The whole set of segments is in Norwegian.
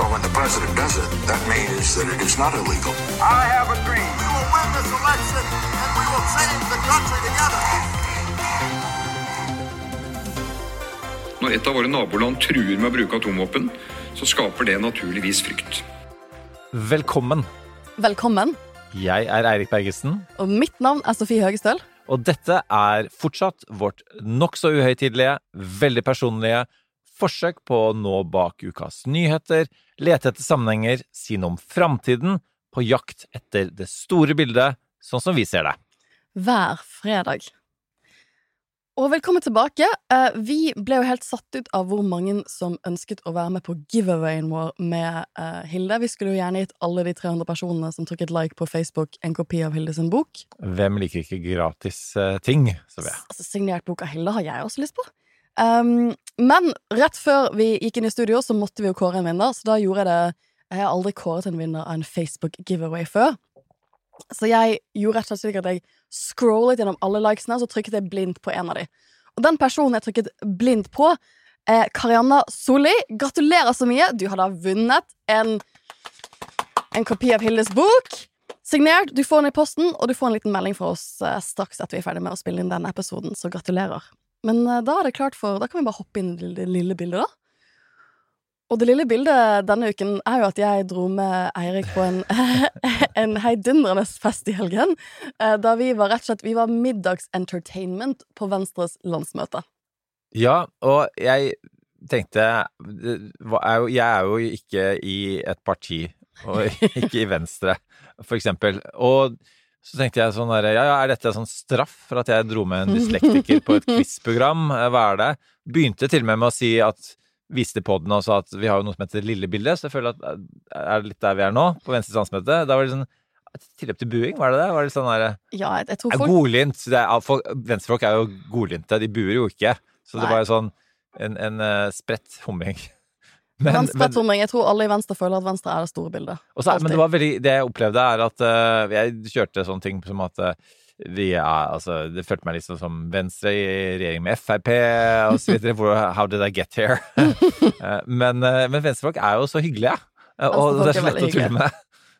But when the president does it, that means that it is not illegal. I have a dream. We will win this election and we will save the country together. Når et av våre naboland truer med å bruke atomvåpen, så skaper det naturligvis frykt. Velkommen. Velkommen. Jeg er Eirik Bergesen, Og mitt navn er Sofie Høgestøl. og dette er fortsatt vårt nokså uhøytidelige, veldig personlige forsøk på å nå bak ukas nyheter, lete etter sammenhenger, si noe om framtiden, på jakt etter det store bildet, sånn som vi ser det. Hver fredag. Og velkommen tilbake. Eh, Vi ble jo helt satt ut av hvor mange som ønsket å være med på giveawayen vår med eh, Hilde. Vi skulle jo gjerne gitt alle de 300 personene som tok et like på Facebook, en kopi av Hilde sin bok. Hvem liker ikke gratis eh, ting. Altså, Signert bok av Hilde har jeg også lyst på. Um, men rett før vi gikk inn i studio, så måtte vi jo kåre en vinner, så da gjorde jeg det Jeg har aldri kåret en vinner av en Facebook giveaway før. Så jeg gjorde rett og slett slik at jeg scrollet gjennom alle likesene, så trykket jeg blindt på en av dem. Og den personen jeg trykket blindt på, er Karianna Solli. Gratulerer så mye! Du har da vunnet en, en kopi av Hildes bok. Signert. Du får den i posten, og du får en liten melding fra oss eh, straks etter vi er ferdig med å spille inn denne episoden, så gratulerer. Men eh, da er det klart for Da kan vi bare hoppe inn i det lille bildet, da. Og det lille bildet denne uken er jo at jeg dro med Eirik på en, en heidundrende fest i helgen. eh, Da vi var rett og slett Vi var middagsentertainment på Venstres landsmøte. Ja, og jeg tenkte Jeg er jo ikke i et parti, og ikke i Venstre, for eksempel. Og så tenkte jeg sånn der, Ja, ja, er dette sånn straff for at jeg dro med en dyslektiker på et quiz-program? Eh, Hva er det? Begynte til og med med å si at Viste poden og sa at vi har jo noe som heter Lillebildet, så jeg føler at det er det litt der vi er nå, på Venstres landsmøte? Da var det sånn Tilløp til buing, var det det? Var det sånn der, Ja, jeg, jeg tror folk godlynt. Venstrefolk er jo godlynte, de buer jo ikke. Så det var jo sånn en, en eh, spredt humring. Men, Venstretomring. Jeg tror alle i Venstre føler at Venstre er det store bildet. Også, men det var veldig Det jeg opplevde, er at uh, jeg kjørte sånne ting som at uh, vi er, altså, det følte meg liksom som Venstre i regjering med Frp videre. Hvor, how did I get here? Eh, men, eh, men venstrefolk er jo så hyggelige, eh, og det er så lett å tulle med.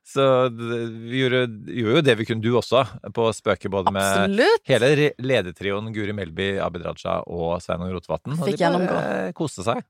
Så vi gjorde, gjorde jo det vi kunne, du også, på å spøke både med Absolutt! Hele re- ledertrioen Guri Melby, Abid Raja og Sveinung Rotevatn. Og de bare koste seg.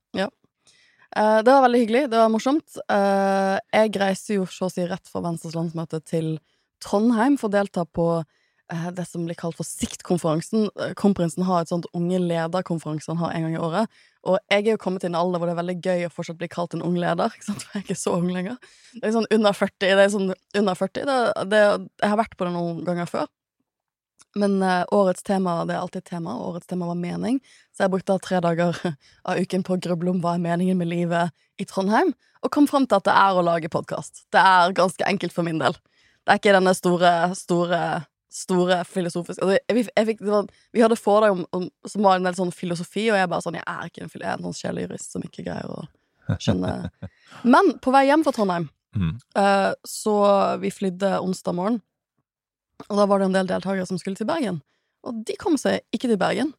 Eh, det var veldig hyggelig. Det var morsomt. Uh, jeg reiser jo så å si rett fra Venstres landsmøte til Trondheim for å delta på uh, det som blir kalt for Siktkonferansen. Kronprinsen har et sånt unge lederkonferanse han har en gang i året. Og jeg er jo kommet til en alder hvor det er veldig gøy å fortsatt bli kalt en ung leder. Ikke sant? For jeg er ikke så ung lenger. Det er sånn under 40. Det er sånn under 40. Det, det, jeg har vært på det noen ganger før. Men uh, årets tema, det er alltid et tema, og årets tema var mening. Så jeg brukte tre dager av uken på å gruble om hva er meningen med livet i Trondheim, og kom fram til at det er å lage podkast. Det er ganske enkelt for min del. Det er ikke denne store, store, store filosofiske altså, jeg, jeg fikk, det var, Vi hadde foredrag om, om, som var en del sånn filosofi, og jeg bare sånn Jeg er ikke en, jeg er en sånn sjelejurist som ikke greier å skjønne Men på vei hjem fra Trondheim, mm. uh, så vi flydde onsdag morgen, og da var det en del deltakere som skulle til Bergen. Og de kom seg ikke til Bergen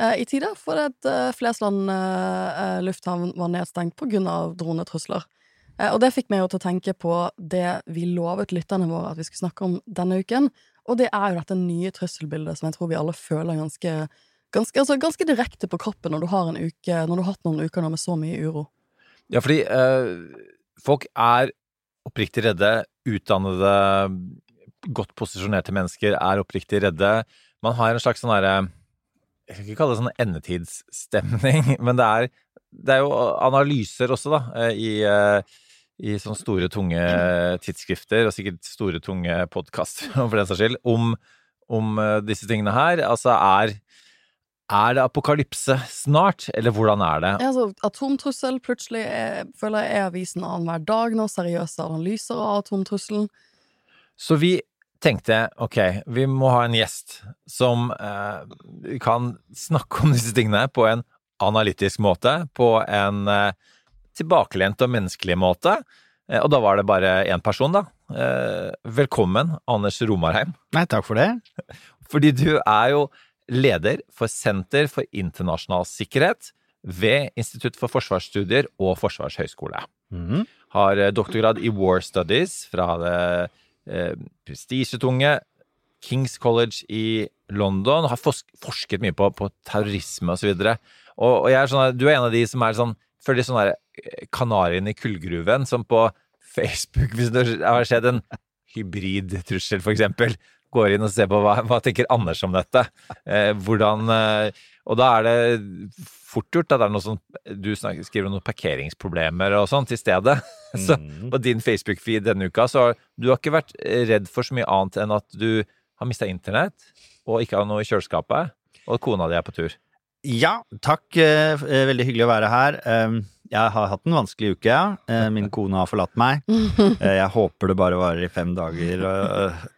eh, i tide, for at eh, Flesland eh, eh, lufthavn var nedstengt på grunn av dronetrusler. Eh, og det fikk meg jo til å tenke på det vi lovet lytterne våre at vi skulle snakke om denne uken, og det er jo dette nye trusselbildet som jeg tror vi alle føler ganske Ganske, altså, ganske direkte på kroppen når du har en uke Når du har hatt noen uker nå med så mye uro. Ja, fordi eh, folk er oppriktig redde. Utdannede, godt posisjonerte mennesker er oppriktig redde. Man har en slags sånn derre Jeg skal ikke kalle det sånn endetidsstemning, men det er, det er jo analyser også, da, eh, i, eh, i sånne store, tunge tidsskrifter, og sikkert store, tunge podkaster, for den saks skyld, om, om eh, disse tingene her. Altså, er er det apokalypse snart, eller hvordan er det? Ja, altså, atomtrussel plutselig er, føler jeg er avisen annenhver dag nå. Seriøse analyser av atomtrusselen. Så vi tenkte jeg ok, vi må ha en gjest som eh, kan snakke om disse tingene på en analytisk måte, på en eh, tilbakelent og menneskelig måte. Eh, og da var det bare én person, da. Eh, velkommen, Anders Romarheim. Nei, takk for det. Fordi du er jo leder for Senter for internasjonal sikkerhet ved Institutt for forsvarsstudier og Forsvarshøgskole. Mhm. Har eh, doktorgrad i War Studies fra det eh, prestisjetunge Kings College i London. Har forsket mye på, på terrorisme og så. Og, og jeg er sånn, du er en av de som er sånn Føler sånn der eh, kanarien i kullgruven, som på Facebook, hvis det har skjedd en hybridtrussel, eksempel, går inn og ser på hva, hva tenker Anders om dette. Eh, hvordan eh, Og da er det fort gjort at det er noe sånn Du snakker, skriver om noen parkeringsproblemer og sånn til stedet. Så Mhm. på din Facebook-feed denne uka, så har du har ikke vært redd for så mye annet enn at du har mista internett, og ikke har noe i kjøleskapet, og kona di er på tur. Ja, takk. eh, eh, Veldig hyggelig å være her. Jeg har hatt en vanskelig uke, ja. Eh, Min kone har forlatt meg. Eh, Jeg håper det bare varer i fem dager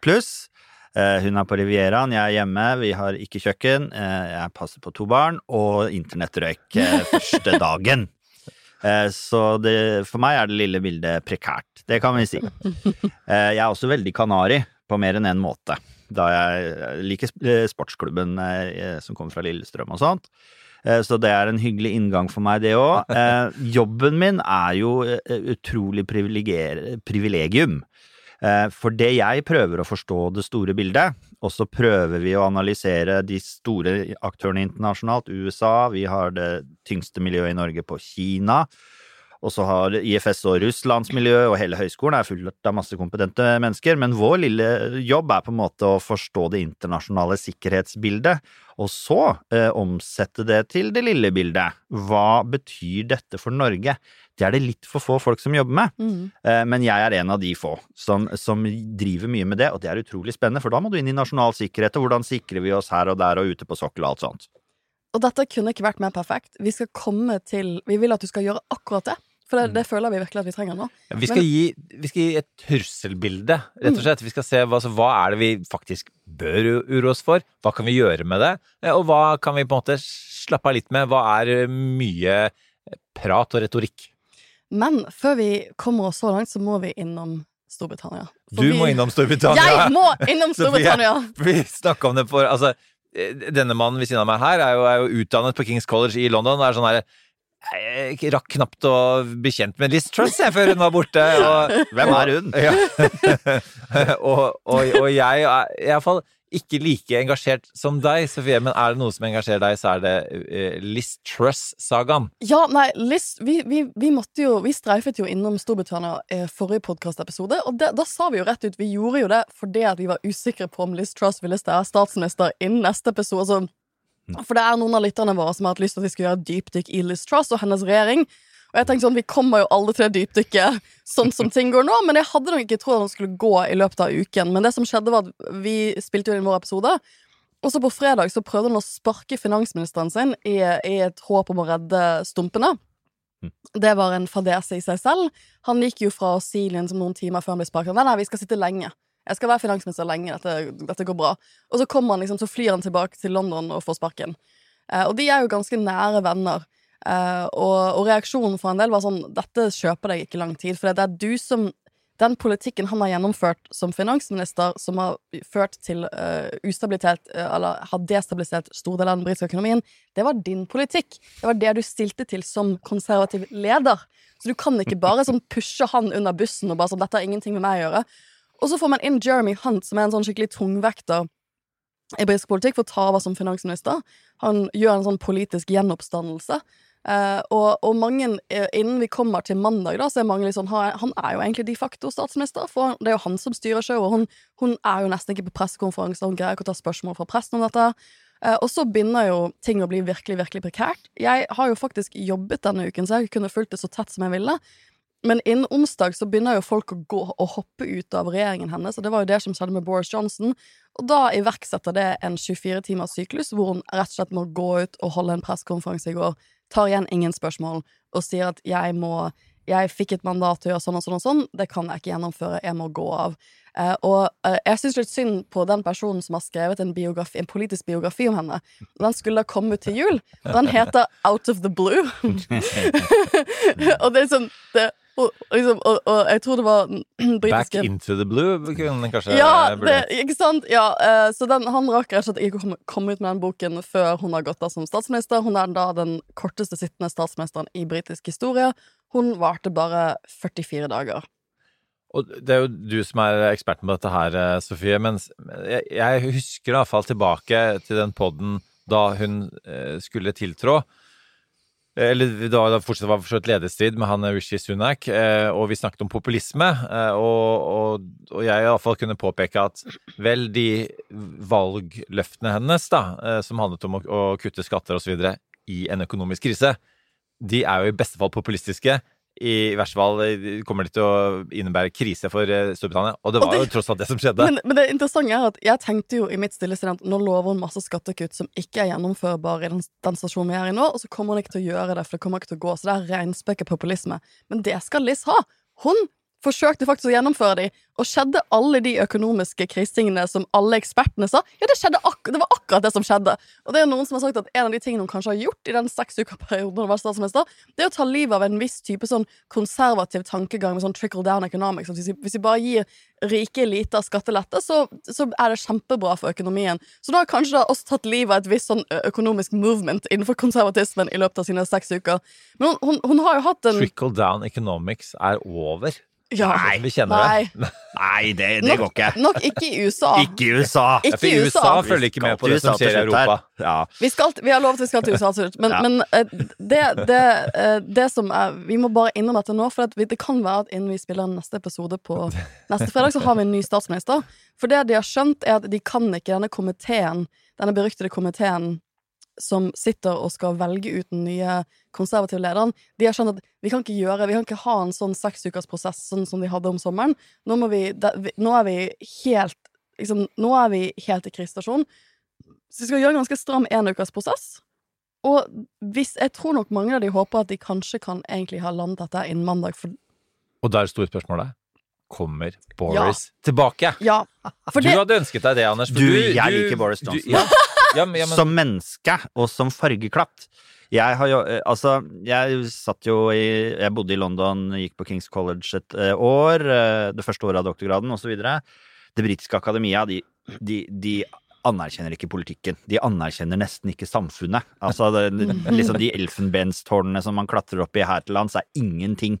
pluss. Eh, Hun er på Rivieraen, jeg er hjemme, vi har ikke kjøkken. eh, Jeg passer på to barn, og internettrøyk eh, første dagen. Så det, for meg er det lille bildet prekært. Det kan vi si. Jeg er også veldig kanari på mer enn én måte. Da jeg liker sportsklubben som kommer fra Lillestrøm og sånt. Så det er en hyggelig inngang for meg, det òg. Jobben min er jo utrolig privilegium. Eh, For det jeg prøver å forstå det store bildet, og så prøver vi å analysere de store aktørene internasjonalt. USA, vi har det tyngste miljøet i Norge på Kina. Og så har IFS og russlandsmiljøet og hele høyskolen er fullt av masse kompetente mennesker, men vår lille jobb er på en måte å forstå det internasjonale sikkerhetsbildet, og så eh, omsette det til det lille bildet. Hva betyr dette for Norge? Det er det litt for få folk som jobber med, Mm. eh, men jeg er en av de få som, som driver mye med det, og det er utrolig spennende, for da må du inn i nasjonal sikkerhet, og hvordan sikrer vi oss her og der og ute på sokkel og alt sånt. Og dette kunne ikke vært mer perfekt. Vi skal komme til Vi vil at du skal gjøre akkurat det. For det, det føler vi virkelig at vi trenger nå. Vi skal, Men- gi, vi skal gi et trusselbilde, rett og slett. Vi skal se hva, altså, hva er det vi faktisk bør uroe oss for, hva kan vi gjøre med det, eh, og hva kan vi på en måte slappe av litt med, hva er mye prat og retorikk. Men før vi kommer oss så langt, så må vi innom Storbritannia. For Du vi- må innom Storbritannia! Jeg må innom Storbritannia! Vi snakka om det for Altså, eh, denne mannen ved siden av meg her er jo, er jo utdannet på Kings College i London. og er sånn her jeg rakk knapt å bli kjent med Liz Truss jeg, før hun var borte. Og, Hvem er hun? Ja. og, og, og jeg er i hvert fall ikke like engasjert som deg, Sofie, men er det noe som engasjerer deg, så er det uh, Liz Truss-sagaen. Ja, nei, Liz, vi, vi, vi måtte jo Vi streifet jo innom Storbritannia eh, forrige podkastepisode, og det, da sa vi jo rett ut Vi gjorde jo det fordi at vi var usikre på om Liz Truss ville være statsminister innen neste episode. Altså, for det er noen av lytterne våre som har hatt lyst til at vi skal gjøre dypdykk i Liz Truss og hennes regjering. Og jeg tenkte sånn, Vi kommer jo til det dypdykket sånn som ting går nå, men jeg hadde nok ikke trodd at den skulle gå i løpet av uken. Men det som skjedde var at vi spilte jo inn vår episode, og så på fredag så prøvde hun å sparke finansministeren sin i, i et håp om å redde stumpene. Det var en fadese i seg selv. Han gikk jo fra Silien si liksom noen timer før han ble sparket. Nei, nei, vi skal sitte lenge. Jeg skal være finansminister lenge. Dette, dette går bra. Og så kommer han liksom, så flyr han tilbake til London og får sparken. Eh, og de er jo ganske nære venner. Eh, og, og reaksjonen fra en del var sånn Dette kjøper deg ikke lang tid, for det er du som den politikken han har gjennomført som finansminister, som har ført til eh, ustabilitet, eh, eller har destabilisert store deler av den britiske økonomien, det var din politikk. Det var det du stilte til som konservativ leder. Så du kan ikke bare sånn pushe han under bussen og bare sånn 'Dette har ingenting med meg å gjøre'. Og så får man inn Jeremy Hunt, som er en sånn skikkelig tungvekter i britisk politikk, for å ta over som finansminister. Han gjør en sånn politisk gjenoppstandelse. Uh, og, og mange, eh, innen vi kommer til mandag, da, så er mange litt sånn han, er jo egentlig de facto statsminister, for det er jo han som styrer showet, og hun, hun er jo nesten ikke på pressekonferanser, hun greier ikke å ta spørsmål fra pressen om dette. Uh, og så begynner jo ting å bli virkelig, virkelig prekært. Jeg har jo faktisk jobbet denne uken, så jeg kunne fulgt det så tett som jeg ville. Men innen onsdag så begynner jo folk å gå og hoppe ut av regjeringen hennes, og det var jo det som skjedde med Boris Johnson. Og da iverksetter det en 24 timers syklus, hvor hun rett og slett må gå ut og holde en pressekonferanse i går, tar igjen ingen spørsmål, og sier at jeg må jeg fikk et mandat til å gjøre sånn og sånn og sånn, det kan jeg ikke gjennomføre, jeg må gå av. Eh, og eh, jeg syns litt synd på den personen som har skrevet en, biografi, en politisk biografi om henne. Den skulle ha kommet til jul, og den heter Out of the Blue. og det er sånn det, og, liksom, og, og jeg tror det var britiske Back into the blue kunne kanskje ja, det, ikke sant? Ja, uh, så den, han rakk rett og slett ikke å komme, komme ut med den boken før hun har gått av som statsminister. Hun er da den korteste sittende statsministeren i britisk historie. Hun varte bare 44 dager. Og det er jo du som er eksperten på dette her, eh, Sofie. Men jeg, jeg husker i hvert fall tilbake til den poden da hun eh, skulle tiltrå. Eller da det fortsatt var vidt lederstrid med han Rishi Sunak, eh, og vi snakket om populisme. eh, Og, og, og jeg i hvert fall kunne påpeke at vel, de valgløftene hennes, da, eh, som handlet om å, å kutte skatter osv. i en økonomisk krise, de er jo i beste fall populistiske. I verste fall eh, kommer det til å innebære krise for eh, Storbritannia. Og det Og var det- jo tross alt det som skjedde. Men, men det interessante er at jeg tenkte jo i mitt stille at nå lover hun masse skattekutt som ikke er gjennomførbare i den, den stasjonen vi er i nå, og så kommer hun ikke til å gjøre det, for det kommer ikke til å gå. Så det er reinspekkepopulisme. Men det skal Liz ha. Hun forsøkte faktisk å gjennomføre de, og skjedde alle de økonomiske krisetingene som alle ekspertene sa? Ja, det, det var akkurat det som skjedde. Og det er noen som har sagt at en av de tingene hun kanskje har gjort i den seks uka perioden hun var statsminister, det er å ta livet av en viss type sånn konservativ tankegang med sånn trickle down economics. Hvis vi, hvis vi bare gir rike eliter skattelette, så, så er det kjempebra for økonomien. Så da har kanskje da også tatt livet av et visst sånn økonomisk movement innenfor konservatismen i løpet av sine seks uker. Men hun, hun, hun har jo hatt en Trickle down economics er over. Ja, Nei, vi kjenner Nei. det. Nei, det, det går ikke. Nok ikke i USA. Ikke i USA. Ikke i USA USA. følger ikke med på det som til skjer i. Europa. Ja. Vi, skal, til- vi har lovet at vi skal til USA til slutt, men, Ja. men eh, det, det, eh, det som er Vi må bare innrømme dette nå, for at vi, det kan være at innen vi spiller neste episode på neste fredag, så har vi en ny statsminister. For det de har skjønt, er at de kan ikke denne komiteen, denne beryktede komiteen som sitter og skal velge ut den nye konservative lederen, de har skjønt at vi kan ikke gjøre, vi kan ikke ha en sånn seksukersprosess sånn som de hadde om sommeren. Nå, må vi, da, vi, nå er vi helt liksom, Nå er vi helt i krisestasjon. Så vi skal gjøre en ganske stram enukersprosess. Og hvis, jeg tror nok mange av de håper at de kanskje kan egentlig ha landet dette innen mandag. For, Og der er store spørsmålet Kommer Boris tilbake? ja, for du det, hadde ønsket deg det, Anders. for Du, jeg liker Boris du- Johnson. ja, ja, men, ja, men, Som menneske og som fargeklatt. Jeg har jo eh, Altså, jeg satt jo i Jeg bodde i London, gikk på Kings College et eh, år. eh, Det første året av doktorgraden, osv. Det britiske akademia, de, de, de anerkjenner ikke politikken. De anerkjenner nesten ikke samfunnet. Altså, det, liksom de elfenbenstårnene som man klatrer opp i her til lands, er ingenting.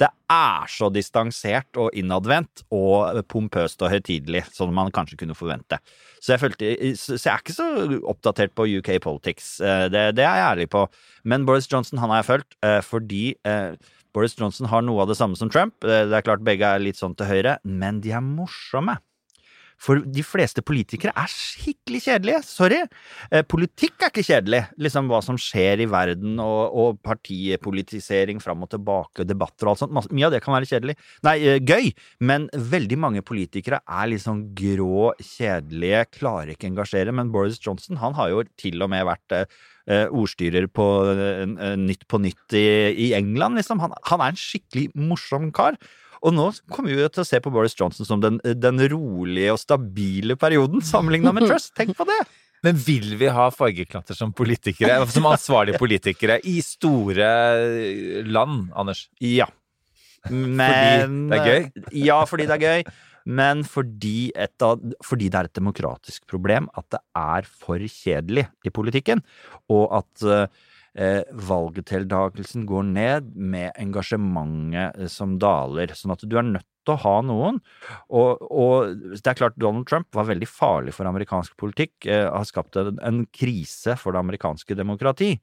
Det er så distansert og innadvendt og pompøst og høytidelig, som man kanskje kunne forvente. Så jeg, følte, så jeg er ikke så oppdatert på UK politics, eh, det, det er jeg ærlig på. Men Boris Johnson han har jeg fulgt, eh, fordi eh, Boris Johnson har noe av det samme som Trump. Det er klart begge er litt sånn til høyre, men de er morsomme. For de fleste politikere er skikkelig kjedelige. Sorry. Eh, politikk er ikke kjedelig. Liksom hva som skjer i verden, og, og partipolitisering fram og tilbake, debatter og alt sånt. Mye av det kan være kjedelig. Nei, eh, gøy. Men veldig mange politikere er sånn grå, kjedelige, klarer ikke engasjere. Men Boris Johnson, han har jo til og med vært eh, eh, ordstyrer på eh, Nytt på Nytt i, i England, liksom. Han, han er en skikkelig morsom kar. Og nå kommer vi jo til å se på Boris Johnson som den, den rolige og stabile perioden, sammenligna med Truss. Tenk på det! men vil vi ha fargeklatter som politikere? Som ansvarlige politikere i store land, Anders? Ja. Men det er gøy? Ja, fordi det er gøy. Men fordi, av, fordi det er et demokratisk problem at det er for kjedelig i politikken, og at eh, valgdeltakelsen går ned med engasjementet eh, som daler. Sånn at du er nødt til å ha noen. Og, og det er klart Donald Trump var veldig farlig for amerikansk politikk, eh, har skapt en, en krise for det amerikanske demokrati.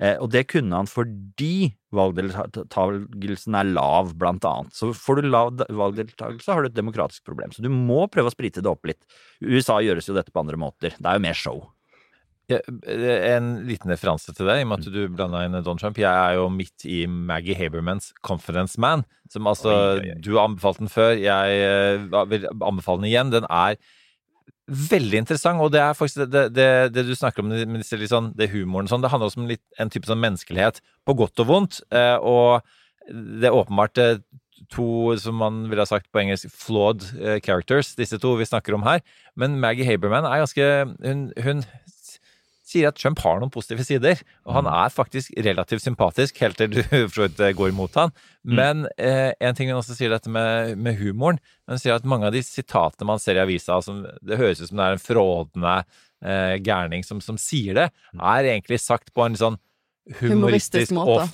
Eh, og det kunne han fordi valgdeltakelsen er lav, blant annet. Så får du lav valgdeltakelse, har du et demokratisk problem. Så du må prøve å sprite det opp litt. USA gjøres jo dette på andre måter. Det er jo mer show. Ja, en liten referanse til det, i og med at du blanda inn Don Trump. Jeg er jo midt i Maggie Habermans Confidence Man, som altså Oi, oi, oi. Du har anbefalt den før, jeg eh, vil anbefale den igjen. Den er veldig interessant, og det er faktisk det, det, det, det du snakker om med disse litt sånn, det humoren og sånn, det handler også om litt, en type sånn menneskelighet, på godt og vondt. eh, Og det er åpenbart eh, to, som man ville ha sagt på engelsk, flawed characters, disse to vi snakker om her. Men Maggie Haberman er ganske Hun, hun sier at Trump har noen positive sider, og han er faktisk relativt sympatisk, helt til du for eh, går imot han. Men eh, en ting hun også sier dette med, med humoren. Hun sier at mange av de sitatene man ser i avisa, som det høres ut som det er en frådende eh, gærning som, som sier det, er egentlig sagt på en sånn Humoristisk humoristisk måte. off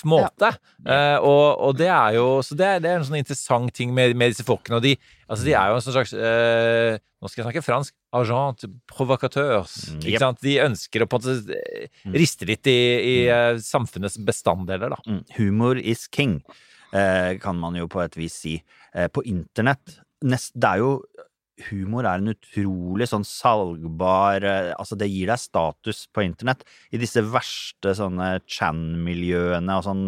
the måte. Uh, og, og det er jo Så det er, det er en sånn interessant ting med, med disse folkene. Og de, altså de er jo en sånn slags uh, Nå skal jeg snakke fransk. Agent provocateurs. Mm, Ikke sant? De ønsker å på en måte eh, riste litt i, i eh, samfunnets bestanddeler, da. Mm. Humor is king, eh, kan man jo på et vis si. På internett Det er jo Humor er en utrolig sånn salgbar Altså, det gir deg status på internett. I disse verste sånne Chan-miljøene og sånn,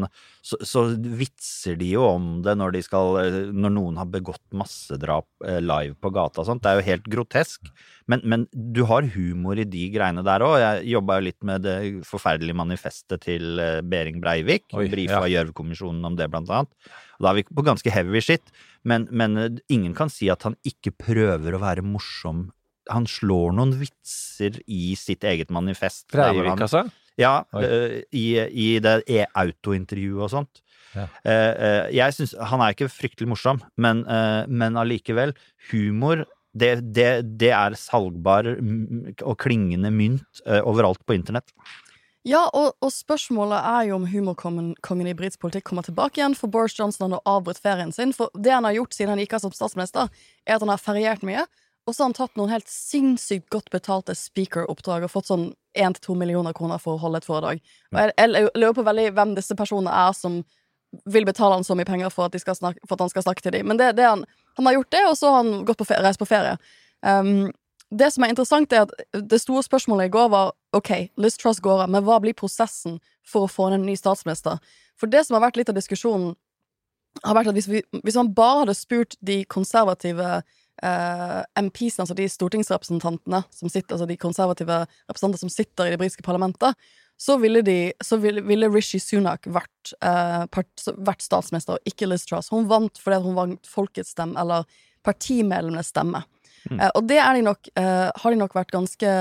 så, så vitser de jo om det når de skal eh, Når noen har begått massedrap eh, live på gata og sånt. Det er jo helt grotesk. Men, men du har humor i de greiene der òg. Jeg jobba jo litt med det forferdelige manifestet til eh, Behring Breivik. Brifa ja. Gjørv-kommisjonen om det, blant annet. Og da er vi på ganske heavy shit. Men, men ingen kan si at han ikke prøver å være morsom. Han slår noen vitser i sitt eget manifest. Breivik, altså? Ja, eh, i, i det e- autointervjuet og sånt. Ja. Uh, eh, jeg synes, Han er ikke fryktelig morsom, men, uh, men allikevel. Humor, det, det, det er salgbar og klingende mynt uh, overalt på internett. Ja, og, og spørsmålet er jo om humorkongen i britisk politikk kommer tilbake igjen, for Boris Johnson har avbrutt ferien sin. For det han har gjort siden han gikk av som statsminister, er at han har feriert mye. Og så har han tatt noen helt sinnssykt godt betalte speaker-oppdrag og fått sånn 1-2 millioner kroner for å holde et foredrag. Og jeg, jeg lurer på veldig hvem disse personene er som vil betale han så mye penger for at, snakke, for at han skal snakke til dem. Men det, det han, han har gjort det, og så har han gått på ferie, reist på ferie. Um, det som er interessant, er at det store spørsmålet i går var OK, Liz Truss går av, men hva blir prosessen for å få inn en ny statsminister? For det som har vært litt av diskusjonen, har vært at hvis, vi, hvis man bare hadde spurt de konservative eh, MPs-ene, altså de stortingsrepresentantene som sitter, altså de konservative representanter som sitter i det britiske parlamentet, så ville, de, så ville, ville Rishi Sunak vært, uh, part, vært statsminister, og ikke Liz Truss. Hun vant fordi hun vant folkets stemme, eller partimedlemmenes stemme. Eh, og det de nok, uh, har de nok vært ganske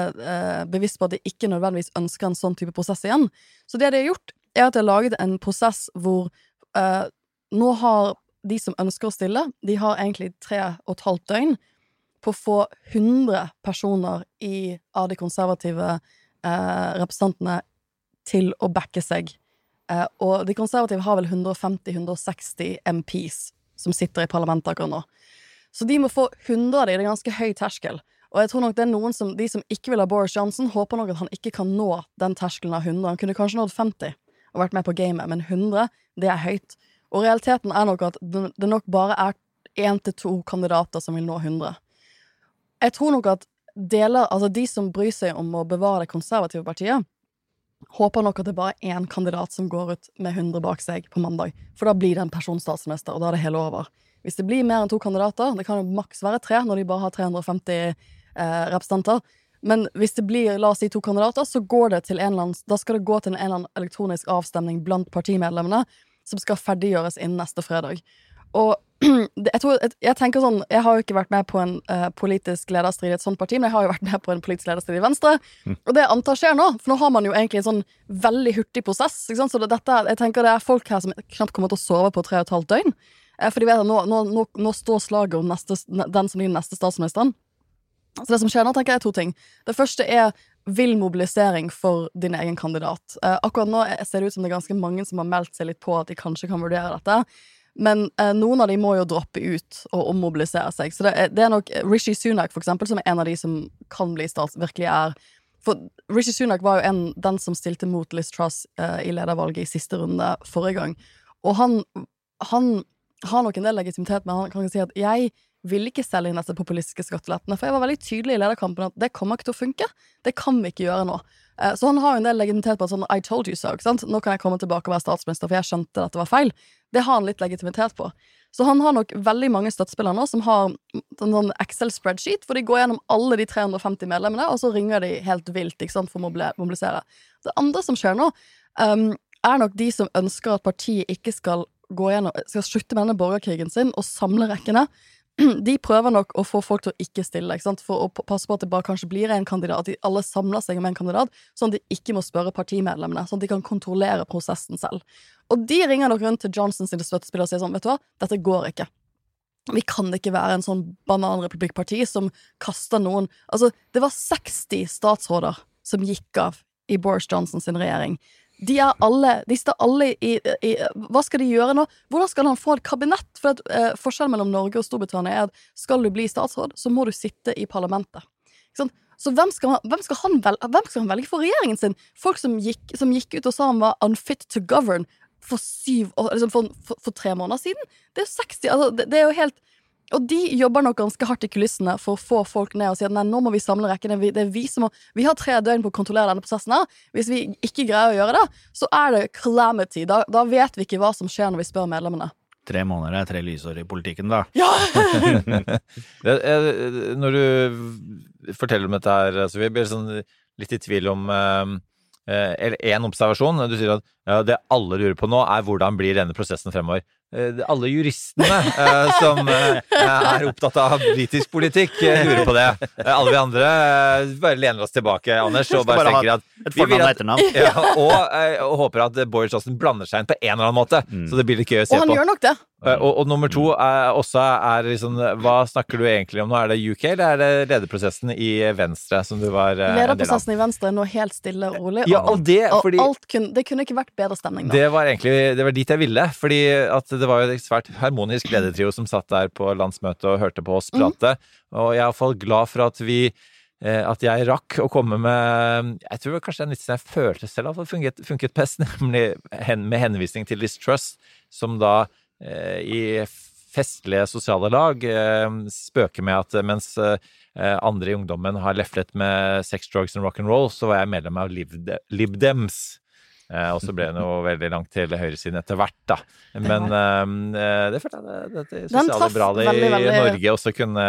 bevisst på at de ikke nødvendigvis ønsker en sånn type prosess igjen. Så det de har gjort, er at de har laget en prosess hvor nå har de som ønsker å stille, de har egentlig tre og et halvt døgn på å få 100 personer i, av de konservative eh, representantene til å backe seg. Eh, og de konservative har vel 150-160 MPs som sitter i parlamentet akkurat nå. Så de må få 100 av de, det er ganske høy terskel. Og jeg tror nok det er noen som, de som ikke vil ha Boris Johnson, håper nok at han ikke kan nå den terskelen av 100. Han kunne kanskje nådd 50 og vært med på gamet, men 100, det er høyt. Og realiteten er nok at det nok bare er én til to kandidater som vil nå 100. Jeg tror nok at deler, altså de som bryr seg om å bevare det konservative partiet, håper nok at det bare er én kandidat som går ut med 100 bak seg på mandag. For da blir det en person statsminister, og da er det hele over. Hvis det blir mer enn to kandidater, det kan jo maks være tre når de bare har 350 eh, representanter, men hvis det blir la oss si to kandidater, så går det til en eller annen, da skal det gå til en eller annen elektronisk avstemning blant partimedlemmene, som skal ferdiggjøres innen neste fredag. Og jeg, tror, jeg tenker sånn Jeg har jo ikke vært med på en uh, politisk lederstrid i et sånt parti, men jeg har jo vært med på en politisk lederstrid i Venstre. Og det antar skjer nå, for nå har man jo egentlig en sånn veldig hurtig prosess. Så det, dette, jeg tenker det er folk her som knapt kommer til å sove på tre og et halvt døgn. Eh, For de vet at nå, nå, nå, nå står slaget om neste, den som blir den neste statsministeren. Så det som skjer nå, tenker jeg er to ting. Det første er vill mobilisering for din egen kandidat. Eh, akkurat nå ser det ut som det er ganske mange som har meldt seg litt på at de kanskje kan vurdere dette. Men eh, noen av de må jo droppe ut og ommobilisere seg. Så det er, det er nok Rishi Sunak, for eksempel, som er en av de som kan bli stats... Virkelig er For Rishi Sunak var jo en, den som stilte mot Liz Truss eh, i ledervalget i siste runde forrige gang. Og han, han har nok en del legitimitet, men han kan si at jeg vil ikke selge inn disse populistiske skattelettene, for jeg var veldig tydelig i lederkampen at det kommer ikke til å funke. Det kan vi ikke gjøre nå. Eh, Så han har jo en del legitimitet på at sånn I told you so. Ikke sant? Nå kan jeg komme tilbake og være statsminister, for jeg skjønte at det var feil. Det har han litt legitimitet på. Så han har nok veldig mange støttespillere nå som har en sånn Excel-spreadsheet, hvor de går gjennom alle de 350 medlemmene, og så ringer de helt vilt ikke sant, for å mobilisere. Det andre som skjer nå, um, er nok de som ønsker at partiet ikke skal gå gjennom Skal slutte med denne borgerkrigen sin og samle rekkene. De prøver nok å få folk til å ikke stille, ikke for å passe på at det bare kanskje blir en kandidat. At de alle samler seg om en kandidat, sånn at de ikke må spørre partimedlemmene. Sånn at de kan kontrollere prosessen selv. Og de ringer nok rundt til Johnson sine støttespillere og sier sånn, vet du hva, dette går ikke. Vi kan ikke være en sånn bananrepublikkparti som kaster noen Altså, det var 60 statsråder som gikk av i Boris Johnson sin regjering. De er alle De står alle i, i Hva skal de gjøre nå? Hvordan skal han få et kabinett? For at, eh, Forskjellen mellom Norge og Storbritannia er at skal du bli statsråd, så må du sitte i parlamentet. Så hvem skal, han, hvem, skal han vel, hvem skal han velge for regjeringen sin? Folk som gikk, som gikk ut og sa han var unfit to govern for syv liksom for, for, for tre måneder siden. Det er jo 60 altså, det, det er jo helt og de jobber nok ganske hardt i kulissene for å få folk ned og si at nei, nå må vi samle rekkene. Det er vi, som må, vi har tre døgn på å kontrollere denne prosessen. her. Hvis vi ikke greier å gjøre det, så er det calamity. Da, da vet vi ikke hva som skjer når vi spør medlemmene. Tre måneder er tre lysår i politikken, da. Ja! Det, eh, når du forteller om dette her, så vi blir sånn litt i tvil om eh, eh, Eller én observasjon. Du sier at ja, det alle lurer på nå, er hvordan blir denne prosessen fremover. Eh, Alle juristene eh, som eh, er opptatt av britisk politikk, eh, lurer på det. Alle vi andre eh, bare lener oss tilbake, Anders, og bare bare tenker at Et vi vil at- ja, og, eh, og håper at Boris Johnson blander seg inn på en eller annen måte. Så det blir litt gøy å se Og han på. gjør nok det. Eh, Og, og nummer to er også er liksom Hva snakker du egentlig om nå? Er det UK, eller er det lederprosessen i Venstre som du var eh, en? Lederprosessen i Venstre er nå helt stille og rolig. Ja, og det og fordi alt kun, det kunne ikke vært bedre stemning da. det var egentlig det var dit jeg ville. Fordi at det var jo et svært harmonisk ledertrio som satt der på landsmøtet og hørte på oss prate. Og jeg er iallfall glad for at vi eh, at jeg rakk å komme med Jeg tror kanskje det er nytt som jeg følte selv det funket, funket best, nemlig med henvisning til Liz Truss, som da i festlige sosiale lag eh, spøker med at mens eh, andre i ungdommen har leflet med sex, drugs and rock and roll, så var jeg medlem av Lib, Lib Dems. Eh, og så ble det noe veldig langt til høyresiden etter hvert, da. Men eh, det følte jeg det, det, det sosiale bralet i veldig, veldig- Norge også kunne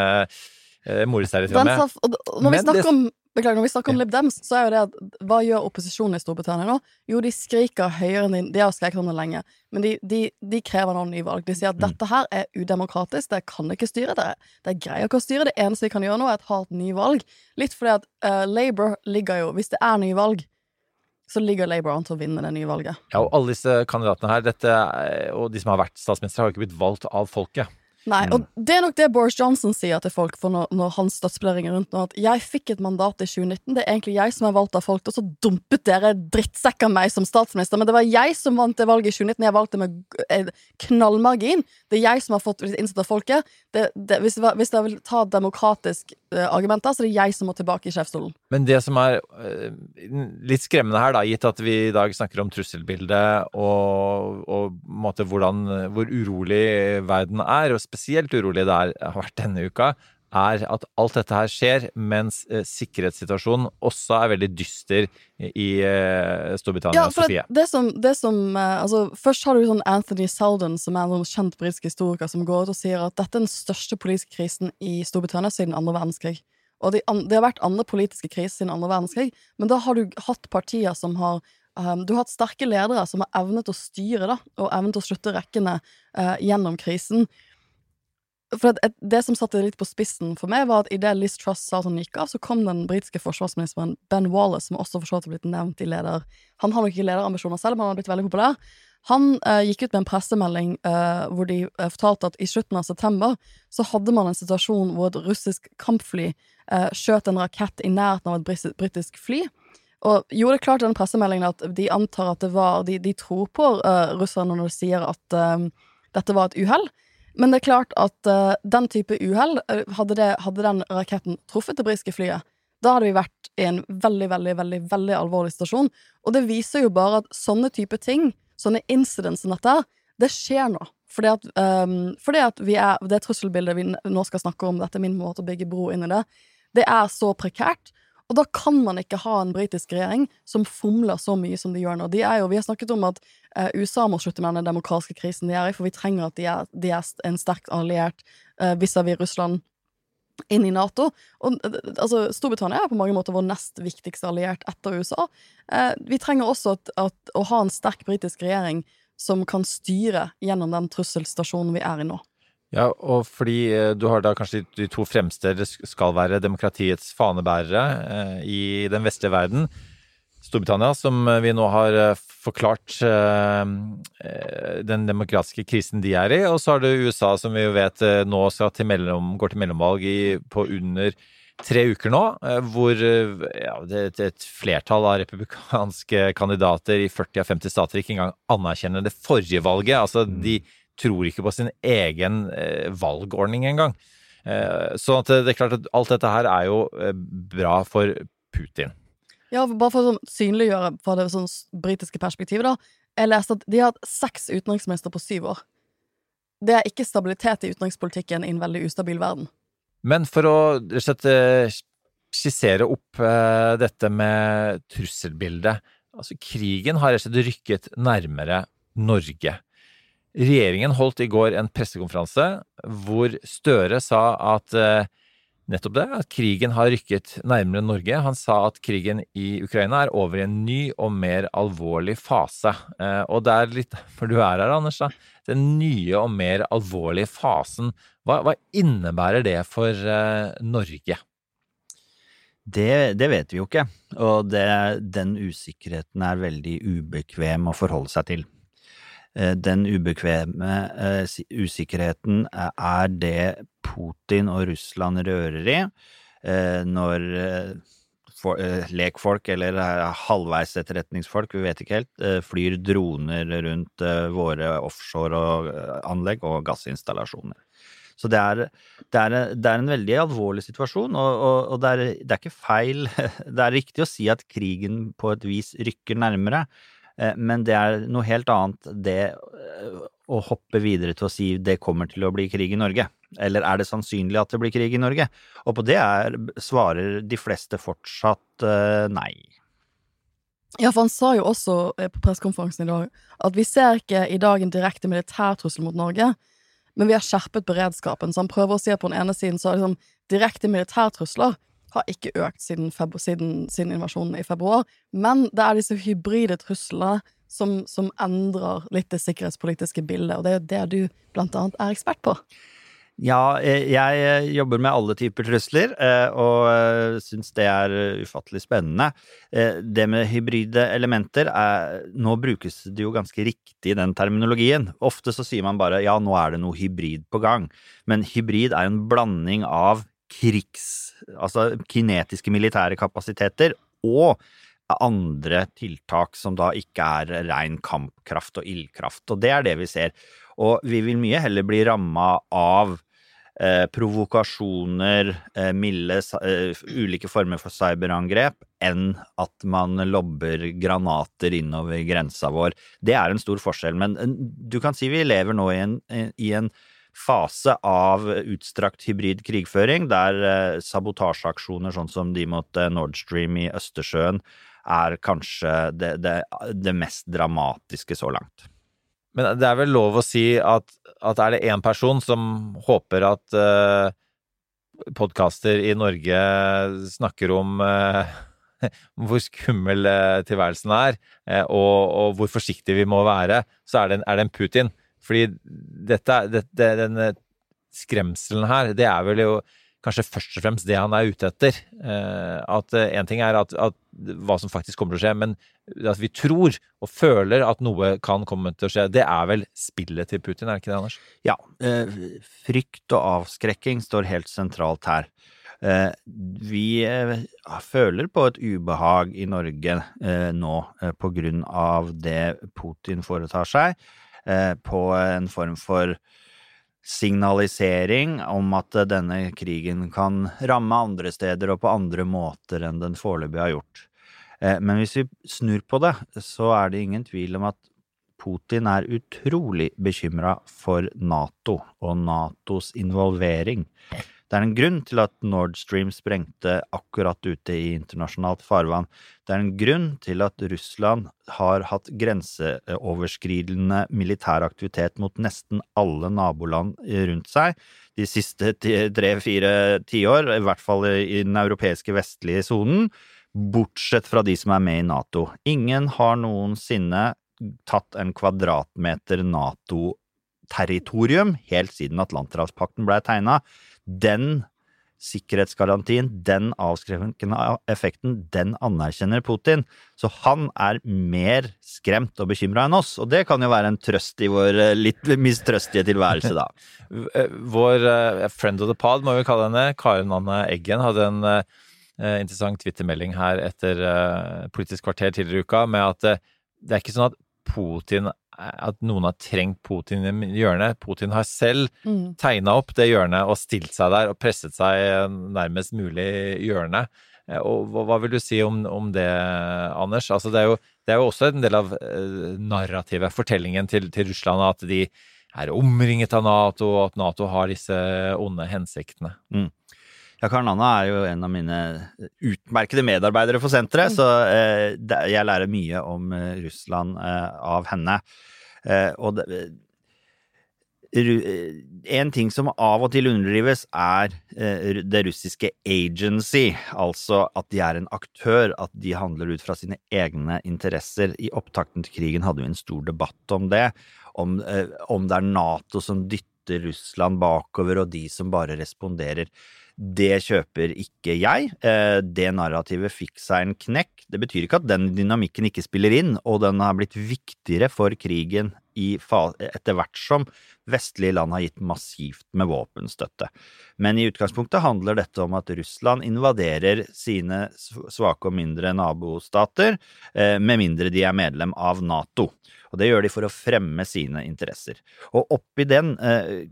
more seg litt med. traff- og, og når, vi snakker om, beklager, når vi snakker om Lib Dems, så er jo det at hva gjør opposisjonen i Storbritannia nå? Jo, de skriker høyere enn de De har skreket om det lenge, men de, de, de krever nå nyvalg. De sier at dette her er udemokratisk, det kan ikke styre det. Det greier ikke å styre. Det eneste vi kan gjøre nå, er et hardt nyvalg. Litt fordi at uh, Labour ligger jo Hvis det er nyvalg, så ligger Labour an til å vinne det nye valget. Ja, og alle disse kandidatene her, dette, og de som har vært statsminister, har jo ikke blitt valgt av folket. Nei, og det er nok det Boris Johnson sier til folk for når, når hans støttespillere ringer rundt nå, at jeg fikk et mandat i 2019, det er egentlig jeg som er valgt av folk, og så dumpet dere drittsekker meg som statsminister, men det var jeg som vant det valget i 2019, jeg valgte med eh, knallmargin, det er jeg som har fått innsatt av folket, det, det, hvis, det hvis dere vil ta demokratisk argument argumenter, så det er jeg som må tilbake i sjefsstolen. Men det som er uh, litt skremmende her, da, gitt at vi i dag snakker om trusselbildet og, og måte hvordan, hvor urolig verden er, og spesielt urolig det har vært denne uka, er at alt dette her skjer mens eh, sikkerhetssituasjonen også er veldig dyster i eh, Storbritannia Ja, for det, det som, det som eh, altså, Først har du sånn Anthony Selden, som er en sånn kjent britisk historiker, som går ut og sier at dette er den største politiske krisen i Storbritannia siden andre verdenskrig. Og det, det har vært andre politiske kriser siden andre verdenskrig, men da har du hatt partier som har um, Du har hatt sterke ledere som har evnet å styre, da, og evnet å slutte rekkene uh, gjennom krisen. For Det som satte det litt på spissen for meg, var at idet Liz Truss sa at hun gikk av, så kom den britiske forsvarsministeren Ben Wallace, som også for så vidt har blitt nevnt i leder Han har nok ikke lederambisjoner selv, men han har blitt veldig populær. Han eh, gikk ut med en pressemelding eh, hvor de eh, fortalte at i slutten av september så hadde man en situasjon hvor et russisk kampfly eh, skjøt en rakett i nærheten av et britisk fly. Og gjorde klart i den pressemeldingen at de antar at det var De, de tror på uh, russerne når de sier at eh, dette var et uhell. Men det er klart at uh, den type uhell, eh, hadde, hadde den raketten truffet det britiske flyet, da hadde vi vært i en veldig, veldig, veldig veldig alvorlig situasjon. Og det viser jo bare at sånne type ting, sånne incidents som dette, det skjer nå. Fordi at, um, fordi at vi er, det trusselbildet vi nå skal snakke om, dette er min måte å bygge bro inn i det, det er så prekært. Og da kan man ikke ha en britisk regjering som fomler så mye som de gjør nå. De er jo, vi har snakket om at eh, USA må slutte med den demokratiske krisen de er i, for vi trenger at de er, de er en sterkt alliert uh, vis-à-vis Russland inn i Nato. Og eh, altså, Storbritannia er på mange måter vår nest viktigste alliert etter USA. Eh, vi trenger også at, at, å ha en sterk britisk regjering som kan styre gjennom den trusselstasjonen vi er i nå. Ja, og fordi eh, du har da kanskje de to fremste skal være demokratiets fanebærere eh, i den vestlige verden. Storbritannia, som eh, vi nå har forklart den demokratiske krisen de er i, og så har du USA, som vi jo vet nå til mellom, går til mellomvalg i, på under tre uker nå, hvor ja, et flertall av republikanske kandidater i 40 av 50 stater ikke engang anerkjenner det forrige valget. Altså, de tror ikke på sin egen eh, valgordning engang. Eh, så det, er klart at alt dette her er jo eh, bra for Putin. Ja, bare for å sånn synliggjøre fra det sånn britiske perspektivet, da. Jeg leste at de har hatt seks utenriksministre på syv år. Det er ikke stabilitet i utenrikspolitikken i en veldig ustabil verden. Men for å rett og slett skissere opp eh, dette med trusselbildet Altså, krigen har rett og slett rykket nærmere Norge. Regjeringen holdt i går en pressekonferanse hvor Støre sa at eh, nettopp det, at krigen har rykket nærmere Norge. Han sa at krigen i Ukraina er over i en ny og mer alvorlig fase. Eh, og det er litt For du er her, Anders, da. Den nye og mer alvorlige fasen. Hva, hva innebærer det for eh, Norge? Det, det vet vi jo ikke, og det, den usikkerheten er veldig ubekvem å forholde seg til. Eh, Den ubekvemme eh, usikkerheten eh, er det Putin og Russland rører i når lekfolk eller halvveis etterretningsfolk, vi vet ikke helt, flyr droner rundt våre offshore-anlegg og gassinstallasjoner. Så det er, det, er, det er en veldig alvorlig situasjon, og, og, og det, er, det er ikke feil Det er riktig å si at krigen på et vis rykker nærmere, men det er noe helt annet det eh, å hoppe videre til å si det kommer til å bli krig i Norge. Eller er det sannsynlig at det blir krig i Norge? Og på det er, svarer de fleste fortsatt eh, nei. Ja, for han sa jo også eh, på pressekonferansen i dag at vi ser ikke i dag en direkte militærtrussel mot Norge, men vi har skjerpet beredskapen. Så han prøver å si at på den ene siden så er det sånn direkte militærtrusler har ikke økt siden, siden, siden invasjonen i februar, men det er disse hybride truslene som, som endrer litt det sikkerhetspolitiske bildet, og det er jo det du blant annet er ekspert på. Ja, eh, jeg eh, jobber med alle typer trusler, eh, og syns det er ufattelig spennende. Det med hybride elementer er Nå brukes det jo ganske riktig, den terminologien. Ofte så sier man bare ja, nå er det noe hybrid på gang. Men hybrid er en blanding av krigs... Altså kinetiske militære kapasiteter og andre tiltak som da ikke er rein kampkraft og ildkraft. Og det er det vi ser. Og vi vil mye heller bli ramma av eh, provokasjoner, eh, milde, eh, ulike former for cyberangrep, enn at man lobber granater innover grensa vår. Det er en stor forskjell, men eh, du kan si vi lever nå i en, i en fase av utstrakt hybrid krigføring, der eh, sabotasjeaksjoner sånn som de mot eh, Nord Stream i Østersjøen er kanskje det, det, det mest dramatiske så langt. Men det er vel lov å si at, at er det én person som håper at uh, podkaster i Norge snakker om uh, hvor skummel eh, tilværelsen er, eh, og, og hvor forsiktig vi må være, så er det en, er det en Putin. Fordi dette, dette, denne skremselen her, det er vel jo kanskje først og fremst det han er ute etter. Eh, at én ting er at, at hva som faktisk kommer til å skje, men at vi tror og føler at noe kan komme til å skje, det er vel spillet til Putin, er det ikke det, Anders? Ja, eh, frykt og avskrekking står helt sentralt her. Eh, vi eh, føler på et ubehag i Norge eh, nå eh, på grunn av det Putin foretar seg, eh, på en form for signalisering om at eh, denne krigen kan ramme andre steder og på andre måter enn den foreløpig har gjort. Eh, Men hvis vi snur på det, så er det ingen tvil om at Putin er utrolig bekymra for Nato og Natos involvering. Det er en grunn til at Nord Stream sprengte akkurat ute i internasjonalt farvann. Det er en grunn til at Russland har hatt grenseoverskridende militær aktivitet mot nesten alle naboland rundt seg de siste tre-fire tiår, i hvert fall i den europeiske vestlige sonen, bortsett fra de som er med i Nato. Ingen har noensinne tatt en kvadratmeter Nato-territorium helt siden Atlanterhavspakten ble tegna. Den sikkerhetsgarantien, den avskrekkende effekten, den anerkjenner Putin. Så han er mer skremt og bekymra enn oss, og det kan jo være en trøst i vår eh, litt mistrøstige tilværelse, da. Eh, Vår eh, friend of the pod, må vi kalle henne, Karen Anne Eggen, hadde en interessant twittermelding her etter Politisk kvarter tidligere i uka, med at det er ikke sånn at Putin at noen har trengt Putin i hjørnet. Putin har selv Mm. tegna opp det hjørnet og stilt seg der og presset seg eh, nærmest mulig hjørnet. Eh, Og hva, vil du si om, om det, Anders? Altså, det, er jo, det er jo også en del av eh, narrativet, fortellingen til, til Russland, at de er omringet av Nato, og at Nato har disse onde hensiktene. Ja, Karen Anna er jo en av mine utmerkede medarbeidere for senteret, så eh, jeg lærer mye om eh, Russland eh, av henne. Og det, en ting som av og til underdrives, er det russiske agency, altså at de er en aktør, at de handler ut fra sine egne interesser. I opptakten til krigen hadde vi en stor debatt om det, om, om det er Nato som dytter Russland bakover, og de som bare responderer. Det kjøper ikke jeg. Eh, Det narrativet fikk seg en knekk. Det betyr ikke at den dynamikken ikke spiller inn, og den har blitt viktigere for krigen etter hvert som vestlige land har gitt massivt med våpenstøtte. Men i utgangspunktet handler dette om at Russland invaderer sine svake og mindre nabostater, eh, med mindre de er medlem av Nato. Og det gjør de for å fremme sine interesser. Og oppi den, eh,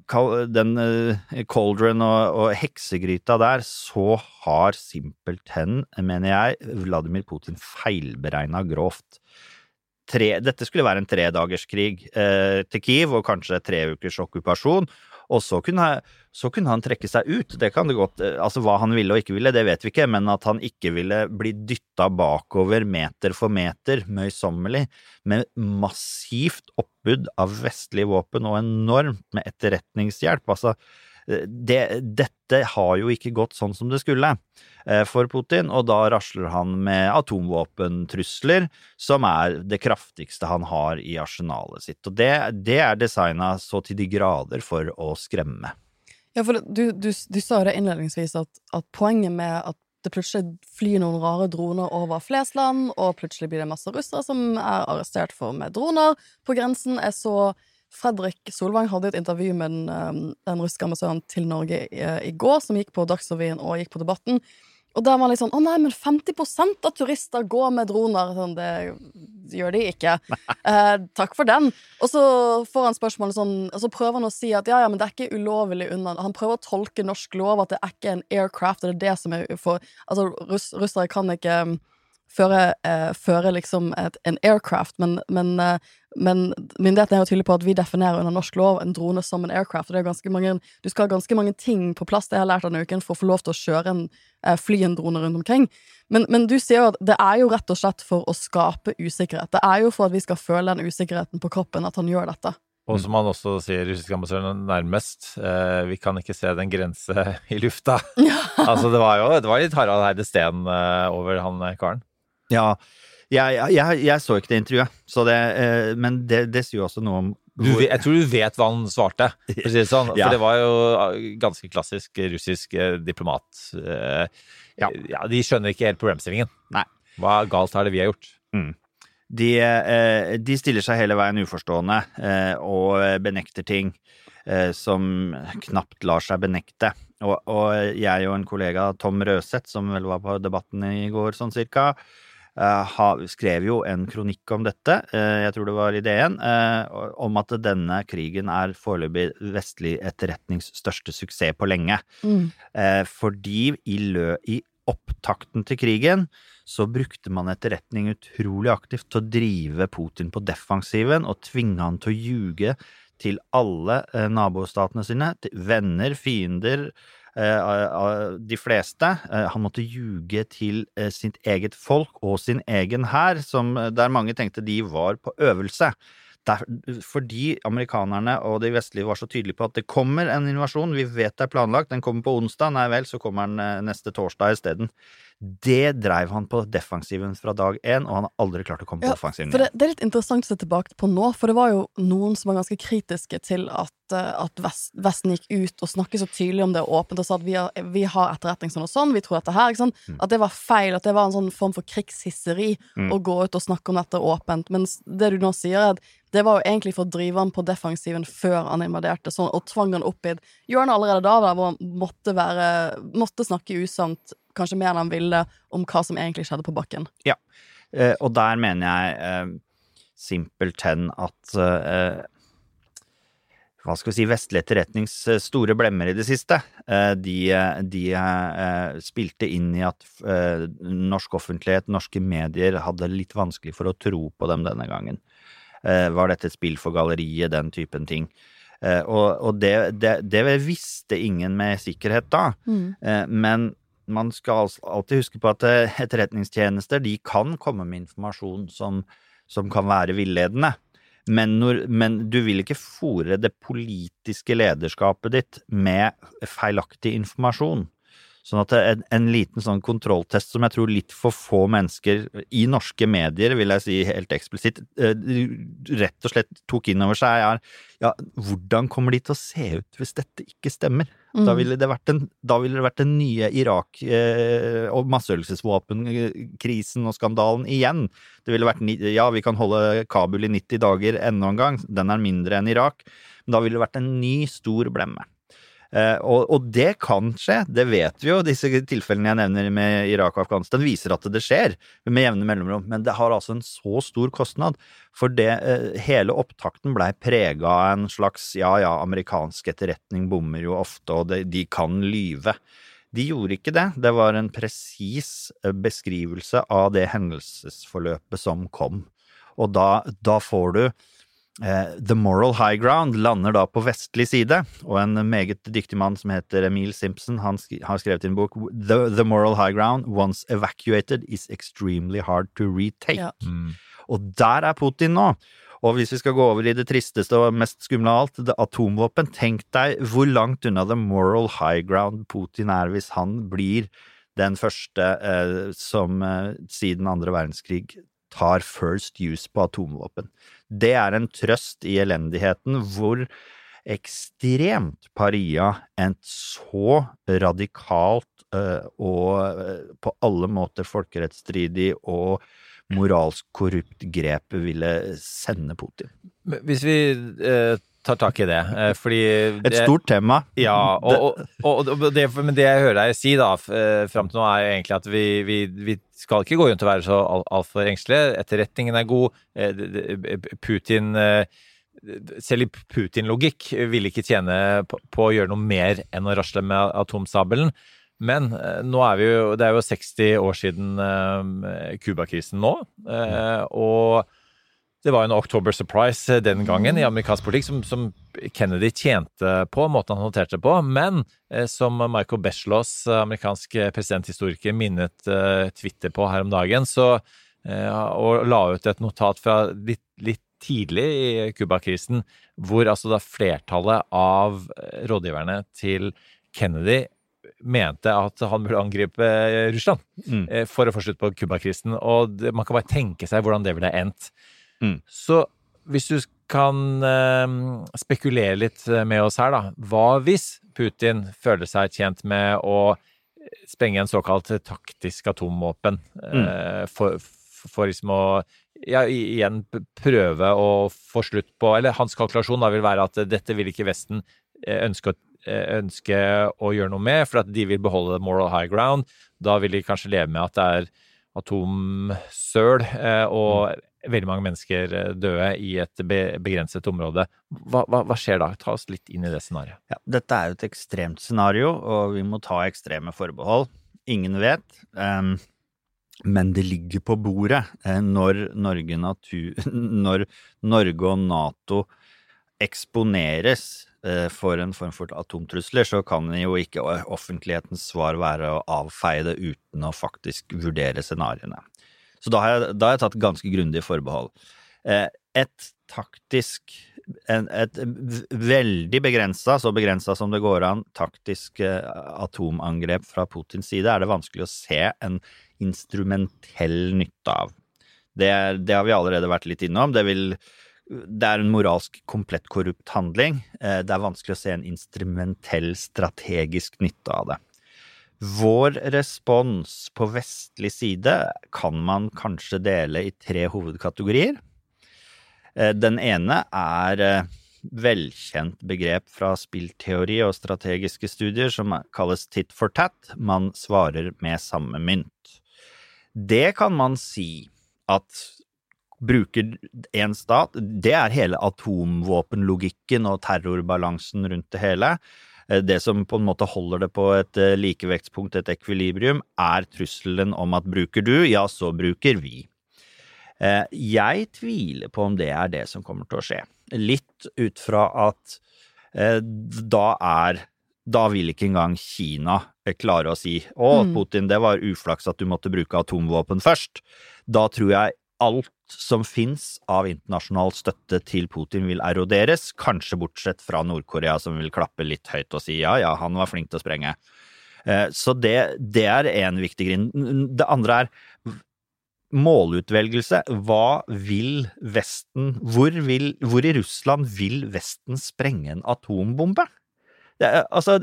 den eh, cauldron og, og heksegryta der, så har simpelthen, mener jeg, Vladimir Putin feilberegna grovt. Tre, dette skulle være en tredagerskrig eh, til Kiev, og kanskje tre ukers okkupasjon. Og så kunne, så kunne han trekke seg ut. Det kan det godt, eh, altså Hva han ville og ikke ville, det vet vi ikke, men at han ikke ville bli dytta bakover meter for meter, møysommelig, med massivt oppbud av vestlige våpen og enormt med etterretningshjelp. Altså, det, dette har jo ikke gått sånn som det skulle eh, for Putin, og da rasler han med atomvåpentrusler, som er det kraftigste han har i arsenalet sitt. Og det, det er designa så til de grader for å skremme. Ja, for du, du, du sa det innledningsvis, at, at poenget med at det plutselig flyr noen rare droner over Flesland, og plutselig blir det masse russere som er arrestert for med droner på grensen. er så Fredrik Solvang hadde et intervju med den, um, den russiske ambassadøren til Norge i, i går, som gikk på Dagsrevyen og gikk på Debatten. Og der var han litt sånn Å nei, men 50% av turister går med droner. Sånn, det gjør de ikke. Eh, takk for den. Og så får han spørsmålet sånn Og så prøver han å si at ja, ja, men det er ikke ulovlig unna Han prøver å tolke norsk lov, at det er ikke en aircraft, og det er det som er for Altså, russ, russere kan ikke um, føre, eh, føre liksom et, en aircraft, men, men, eh, men myndighetene er jo tydelige på at vi definerer under norsk lov en drone som en aircraft. Og det er ganske mange, du skal ha ganske mange ting på plass det jeg har lært denne uken for å få lov til å kjøre en eh, fly en drone rundt omkring. Men, men du sier jo at det er jo rett og slett for å skape usikkerhet. Det er jo for at vi skal føle den usikkerheten på kroppen at han gjør dette. Og som han også sier, russiske ambassadøren nærmest, eh, vi kan ikke se den grense i lufta. altså, det var jo det var litt Harald Heide Steen eh, over han karen. Ja, jeg, jeg, jeg så ikke det intervjuet, så det, eh, men det, det sier jo også noe om Du, vet- jeg tror du vet hva han svarte, for å si det sånn. Ja. Det var jo eh, ganske klassisk russisk eh, diplomat. Eh, Ja. ja, de skjønner ikke helt problemstillingen. Nei. Hva galt er det vi har gjort? De, eh, de stiller seg hele veien uforstående og benekter ting som knapt lar seg benekte. Og, og jeg og en kollega, Tom Røseth, som vel var på debatten i går sånn cirka, skrev jo en kronikk om dette, eh, jeg tror det var i DN, eh, om at denne krigen er foreløpig vestlig etterretnings største suksess på lenge. Mm. Eh, fordi i, lø, i opptakten til krigen så brukte man etterretning utrolig aktivt til å drive Putin på defensiven og tvinge han til å ljuge til alle eh, nabostatene sine, til venner, fiender, eh, de fleste. Eh, han måtte ljuge til eh, sitt eget folk og sin egen hær, der mange tenkte de var på øvelse. der, fordi amerikanerne og de vestlige var så tydelige på at det kommer en invasjon, vi vet det er planlagt, den kommer på onsdag, nei vel, så kommer den eh, neste torsdag isteden. Det dreiv han på defensiven fra dag én, og han har aldri klart å komme på Ja, offensiven igjen. det, det er litt interessant å se tilbake på nå, for det var jo noen som var ganske kritiske til at, eh, at vest, Vesten gikk ut og snakket så tydelig om det åpent og sa at vi har, vi har etterretning sånn og sånn, vi tror dette her. Ikke sant? Mm. At det var feil, at det var en sånn form for krigshisseri Mm. å gå ut og snakke om dette åpent. Mens det du nå sier, er at det var jo egentlig for å drive han på defensiven før han invaderte, sånn, og tvang han opp i et hjørne allerede da, der hvor han måtte, være, måtte snakke usant, kanskje mer enn han ville, om hva som egentlig skjedde på bakken. Ja, eh, og der mener jeg eh, simpelthen at eh, hva skal vi si, vestlig etterretnings eh, store blemmer i det siste. Eh, de de eh, spilte inn i at norsk offentlighet, norske medier, hadde litt vanskelig for å tro på dem denne gangen. Eh, Var dette et spill for galleriet, den typen ting. Og, og det, det, det visste ingen med sikkerhet da. mm. Men man skal alltid huske på at eh, etterretningstjenester de kan komme med informasjon som, som kan være villedende. Men, når, men du vil ikke fòre det politiske lederskapet ditt med feilaktig informasjon. Sånn at en, en liten sånn kontrolltest som jeg tror litt for få mennesker i norske medier, vil jeg si helt eksplisitt, eh, rett og slett tok inn over seg, er ja, hvordan kommer de til å se ut hvis dette ikke stemmer? Da Mm. ville det vært den, da ville det vært den nye Irak- eh, og masseødeleggelsesvåpenkrisen og skandalen igjen. Det ville vært Ja, vi kan holde Kabul i 90 dager enda en gang, den er mindre enn Irak, men da ville det vært en ny stor blemme. Eh, og, og det kan skje, det vet vi jo. Disse tilfellene jeg nevner med Irak og Afghanistan, viser at det skjer med jevne mellomrom. Men det har altså en så stor kostnad. For det, eh, hele opptakten blei prega av en slags ja ja, amerikansk etterretning bommer jo ofte, og de, de kan lyve. De gjorde ikke det. Det var en presis eh, beskrivelse av det hendelsesforløpet som kom. Og da, da får du The Moral High Ground lander da på vestlig side, og en meget dyktig mann som heter Emil Simpson, han sk har skrevet i en bok The, The Moral High Ground, once evacuated, is extremely hard to retake. Ja. Og der er Putin nå. Og hvis vi skal gå over i det tristeste og mest skumle av alt, det atomvåpen, tenk deg hvor langt unna the moral high ground Putin er hvis han blir den første eh, som eh, siden andre verdenskrig tar first use på atomvåpen. Det er en trøst i elendigheten hvor ekstremt paria et så radikalt eh, og eh, på alle måter folkerettsstridig og moralsk korrupt grep ville sende Putin. Hvis vi eh, tar tak i det, Fordi fordi Et stort tema. Ja, og, og, og, det, men det jeg hører deg si da, eh, fram til nå, er jo egentlig at vi, vi, vi skal ikke gå rundt og være så altfor engstelige. Etterretningen er god. eh, det- det- Putin eh, selv i Putin-logikk ville ikke tjene på, å gjøre noe mer enn å rasle med atomsabelen. Men eh, nå er vi jo, det er jo 60 år siden eh, Cuba-krisen nå, eh, og det var en October surprise den gangen i amerikansk politikk som, som Kennedy tjente på, måten han håndterte på, men eh, som Michael Beschloss, amerikansk presidenthistoriker, minnet eh, Twitter på her om dagen, så, eh, og la ut et notat fra litt, litt tidlig i Cuba-krisen, hvor altså da flertallet av eh, rådgiverne til Kennedy mente at han burde angripe eh, Russland Mm. eh, for å få slutt på Cuba-krisen. Og man kan bare tenke seg hvordan det ville endt. Mm. Så hvis du kan eh, spekulere litt med oss her, da. Hva hvis Putin føler seg tjent med å sprenge en såkalt taktisk atomvåpen eh, for, for liksom å ja, igjen prøve å få slutt på Eller hans kalkulasjon da vil være at dette vil ikke Vesten eh, ønske å, eh, ønske å gjøre noe med, for at de vil beholde moral high ground. Da vil de kanskje leve med at det er atomsøl eh, og veldig mange mennesker eh, døde i et begrenset område. Hva, hva, hva skjer da? Ta oss litt inn i det scenarioet. Ja, dette er jo et ekstremt scenario, og vi må ta ekstreme forbehold. Ingen vet. Um, men det ligger på bordet eh, når Norge, natur, når Norge og Nato eksponeres eh, for en form for atomtrusler, så kan jo ikke offentlighetens svar være å avfeie det uten å faktisk vurdere scenarioene. Så da har jeg, da har jeg tatt ganske grundige forbehold. Eh, Et taktisk en, Et veldig begrensa, så begrensa som det går an, taktisk eh, atomangrep fra Putins side er det vanskelig å se en instrumentell nytte av. Det, det har vi allerede vært litt innom. Det, vil, det er en moralsk komplett korrupt handling. Eh, Det er vanskelig å se en instrumentell strategisk nytte av det. Vår respons på vestlig side kan man kanskje dele i tre hovedkategorier. Eh, Den ene er eh, velkjent begrep fra spillteori og strategiske studier som kalles tit for tat. Man svarer med samme mynt. Det kan man si at bruker én stat Det er hele atomvåpenlogikken og terrorbalansen rundt det hele. Eh, Det som på en måte holder det på et eh, likevektspunkt, et ekvilibrium, er trusselen om at bruker du, ja, så bruker vi. Eh, Jeg tviler på om det er det som kommer til å skje. Litt ut fra at da er Da vil ikke engang Kina klare å si å, Mm. Putin, det var uflaks at du måtte bruke atomvåpen først. Da tror jeg alt som fins av internasjonal støtte til Putin vil eroderes, kanskje bortsett fra Nord-Korea som vil klappe litt høyt og si ja, ja, han var flink til å sprenge. Eh, Så det, det er én viktig grunn. Det andre er målutvelgelse. Hva vil Vesten hvor, vil, hvor i Russland vil Vesten sprenge en atombombe? Det, altså,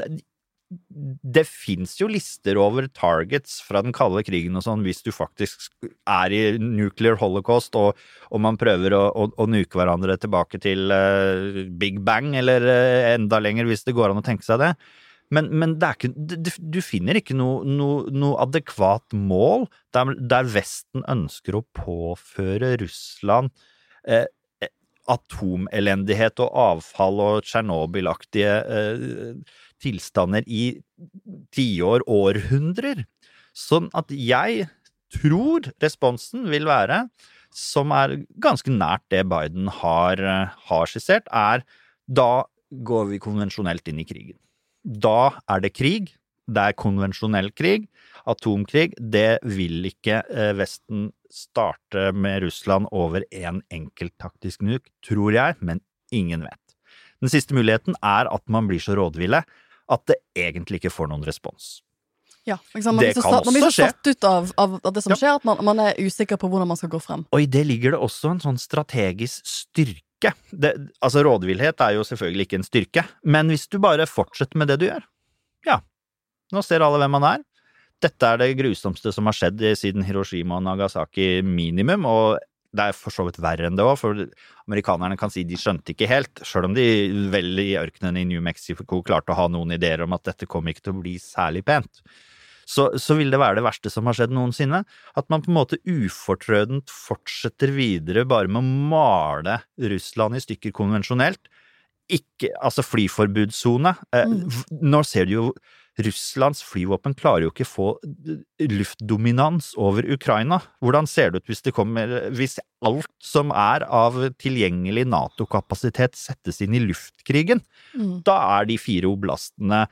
det, fins jo lister over targets fra den kalde krigen og sånn, hvis du faktisk er i nuclear holocaust og, og man prøver å, å, å nuke hverandre tilbake til uh, Big Bang, eller uh, enda lenger, hvis det går an å tenke seg det. Men, men det ikke, du finner ikke noe, noe, noe adekvat mål der, der Vesten ønsker å påføre Russland eh, atomelendighet og avfall og Tsjernobyl-aktige tilstander i tiår, århundrer. Sånn at jeg tror responsen vil være, som er ganske nært det Biden har, eh, har skissert, er da går vi konvensjonelt inn i krigen. Da er det krig. Det er konvensjonell krig. Atomkrig. Det vil ikke eh, Vesten starte med Russland over én enkelt taktisk nuk, tror jeg, men ingen vet. Den siste muligheten er at man blir så rådville at det egentlig ikke får noen respons. Ja, liksom, man Det kan satt- man blir så satt ut av, av, det som Ja. skjer, at man, man er usikker på hvordan man skal gå frem. Og i det ligger det også en sånn strategisk styrke. Det, altså rådvillhet er jo selvfølgelig ikke en styrke, men hvis du bare fortsetter med det du gjør, ja, nå ser alle hvem man er. Dette er det grusomste som har skjedd siden Hiroshima og Nagasaki minimum, og det er for så vidt verre enn det òg, for amerikanerne kan si de skjønte ikke helt, sjøl om de vel i ørkenen i New Mexico klarte å ha noen ideer om at dette kom ikke til å bli særlig pent. Så, så vil det være det verste som har skjedd noensinne. At man på en måte ufortrødent fortsetter videre bare med å male Russland i stykker konvensjonelt. Ikke, altså flyforbudssone. Eh, Mm. Nå ser du jo Russlands flyvåpen klarer jo ikke få eh, luftdominans over Ukraina. Hvordan ser det ut hvis det kommer Hvis alt som er av tilgjengelig Nato-kapasitet settes inn i luftkrigen? Mm. Da er de fire oblastene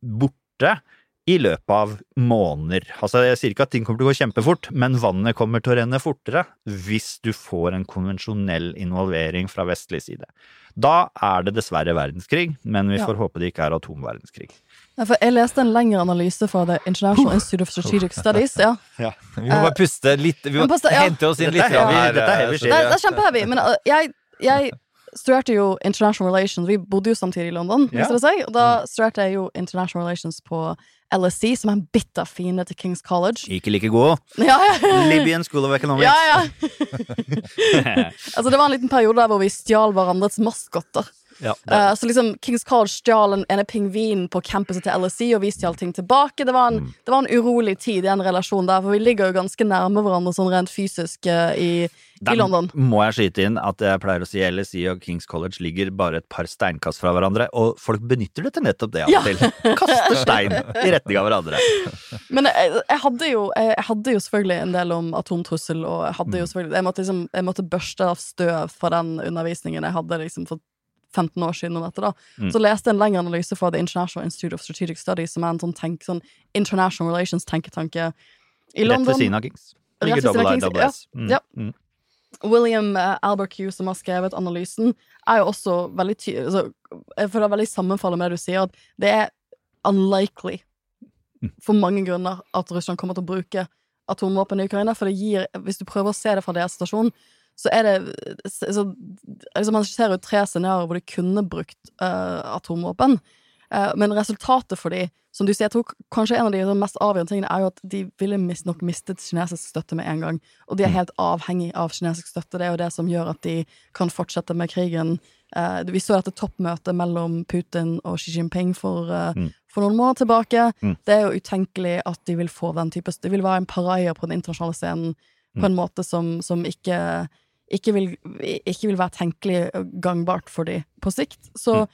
borte i løpet av måneder. Altså, jeg sier ikke at ting kommer til å gå kjempefort, men vannet kommer til å renne fortere hvis du får en konvensjonell involvering fra vestlig side. Da er det dessverre verdenskrig, men vi Ja. får håpe det ikke er atomverdenskrig. Ja, for jeg leste en lengre analyse fra The International Institute of Strategic Studies. Ja. Vi må bare puste litt Vi må ja. hente oss inn litt. dette er heavy shit. Det, er- det er kjempeheavy, men uh, jeg, jeg studerte jo International Relations. Vi bodde jo samtidig i London, Ja. viser det seg. Og da studerte jeg jo International Relations på LSE, som er en bitter fiende til Kings College. Ikke like god. Ja, ja. Libyan School of Economics. Ja, ja. altså, det var en liten periode der hvor vi stjal hverandres maskotter. Ja, Eh, så liksom Kings College stjal en ene pingvinen på campuset til LSE, og vi stjal ting tilbake. Det var, en, Mm. det var en urolig tid i en relasjon der, for vi ligger jo ganske nærme hverandre sånn rent fysisk uh, i, i London. må jeg skyte inn at jeg pleier å si LSE og Kings College ligger bare et par steinkast fra hverandre, og folk benytter det til nettopp det av Ja. og til. Kaster stein i retning av hverandre. Men jeg, jeg, hadde jo, jeg, hadde jo selvfølgelig en del om atomtrussel, og jeg hadde jo selvfølgelig Jeg måtte, liksom, jeg måtte børste av støv fra den undervisningen jeg hadde liksom for 15 år siden om dette. da Mm. Så leste jeg en lengre analyse fra The International Institute of Strategic Studies, som er en sånn, tenk, sånn international relations-tenketanke i Rett ved London. siden av Kings. Ligger double I, double ja. S. Mm, Ja. mm. William Albert Q som har skrevet analysen, er jo også veldig ty altså, Jeg føler det er veldig sammenfallende med det du sier, at det er unlikely for mange grunner at Russland kommer til å bruke atomvåpen i Ukraina. For det gir Hvis du prøver å se det fra deres situasjon, så er det så, liksom Man ser jo tre scenarioer hvor de kunne brukt uh, atomvåpen. Uh, men resultatet for de, som du sier, jeg tror kanskje en av de mest avgjørende tingene er jo at de ville mist, nok mistet kinesisk støtte med en gang. Og de er helt avhengig av kinesisk støtte. Det er jo det som gjør at de kan fortsette med krigen. Uh, vi så dette toppmøtet mellom Putin og Xi Jinping for, Mm. for noen måneder tilbake. Mm. Det er jo utenkelig at de vil få den type Det vil være en pariah på den internasjonale scenen på en måte som, som ikke ikke vil, ikke vil være tenkelig gangbart for de på sikt. Så